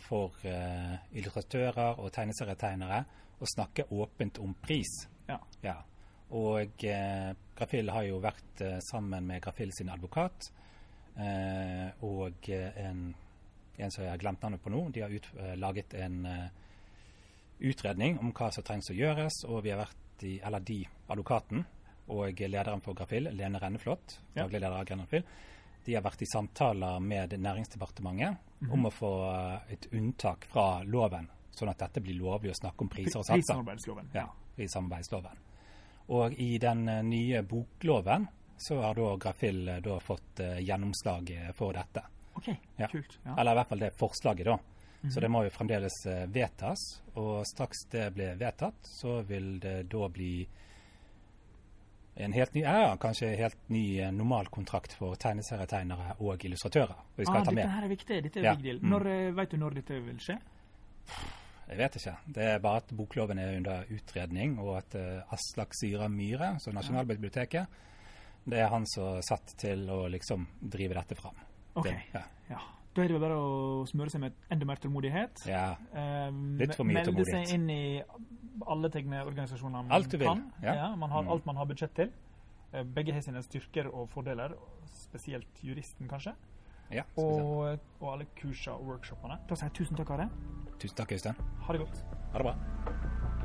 for illustratører og tegneserietegnere å snakke åpent om pris. Ja. ja. Og eh, Grafill har jo vært eh, sammen med Grafill sin advokat eh, og en, en, som jeg har glemt navnet på nå. De har ut, laget en utredning om hva som trengs å gjøres, og vi har vært i, eller de, advokaten og lederen for Grafill, Lene Renneflot, daglig leder av Grafill, de har vært i samtaler med Næringsdepartementet mm -hmm. om å få et unntak fra loven, sånn at dette blir lovlig å snakke om priser og satser. Prissamarbeidsloven. Ja, prissamarbeidsloven. Og i den nye bokloven så har da Grafill da fått uh, gjennomslag for dette. Ok, ja. kult. Ja. Eller i hvert fall det forslaget, da. Så mhm. det må jo fremdeles eh, vedtas. Og straks det blir vedtatt, så vil det da bli en helt ny, ja, kanskje helt ny eh, normalkontrakt for tegneserietegnere og illustratører. Vi skal ah, ta med. Dette her er viktig. Dette er ja. big deal. Når, mm. Vet du når dette vil skje? Jeg vet ikke. Det er bare at bokloven er under utredning, og at uh, Aslak Syra Myhre, så Nasjonalbiblioteket, det er han som er satt til å liksom drive dette fram. Ok, det, ja. ja. Da er det bare å smøre seg med enda mer tålmodighet. Ja, ehm, litt for mye tålmodighet. Melde seg inn i alle tegneorganisasjoner man alt du kan. Vil. Ja. ja man har, mm. Alt man har budsjett til. Eh, begge har sine styrker og fordeler, spesielt juristen, kanskje. Ja, og, og, alle kursene og workshopene. Da sier jeg tusen takk, Are. Tusen takk, Øystein. Ha det godt. Ha det bra.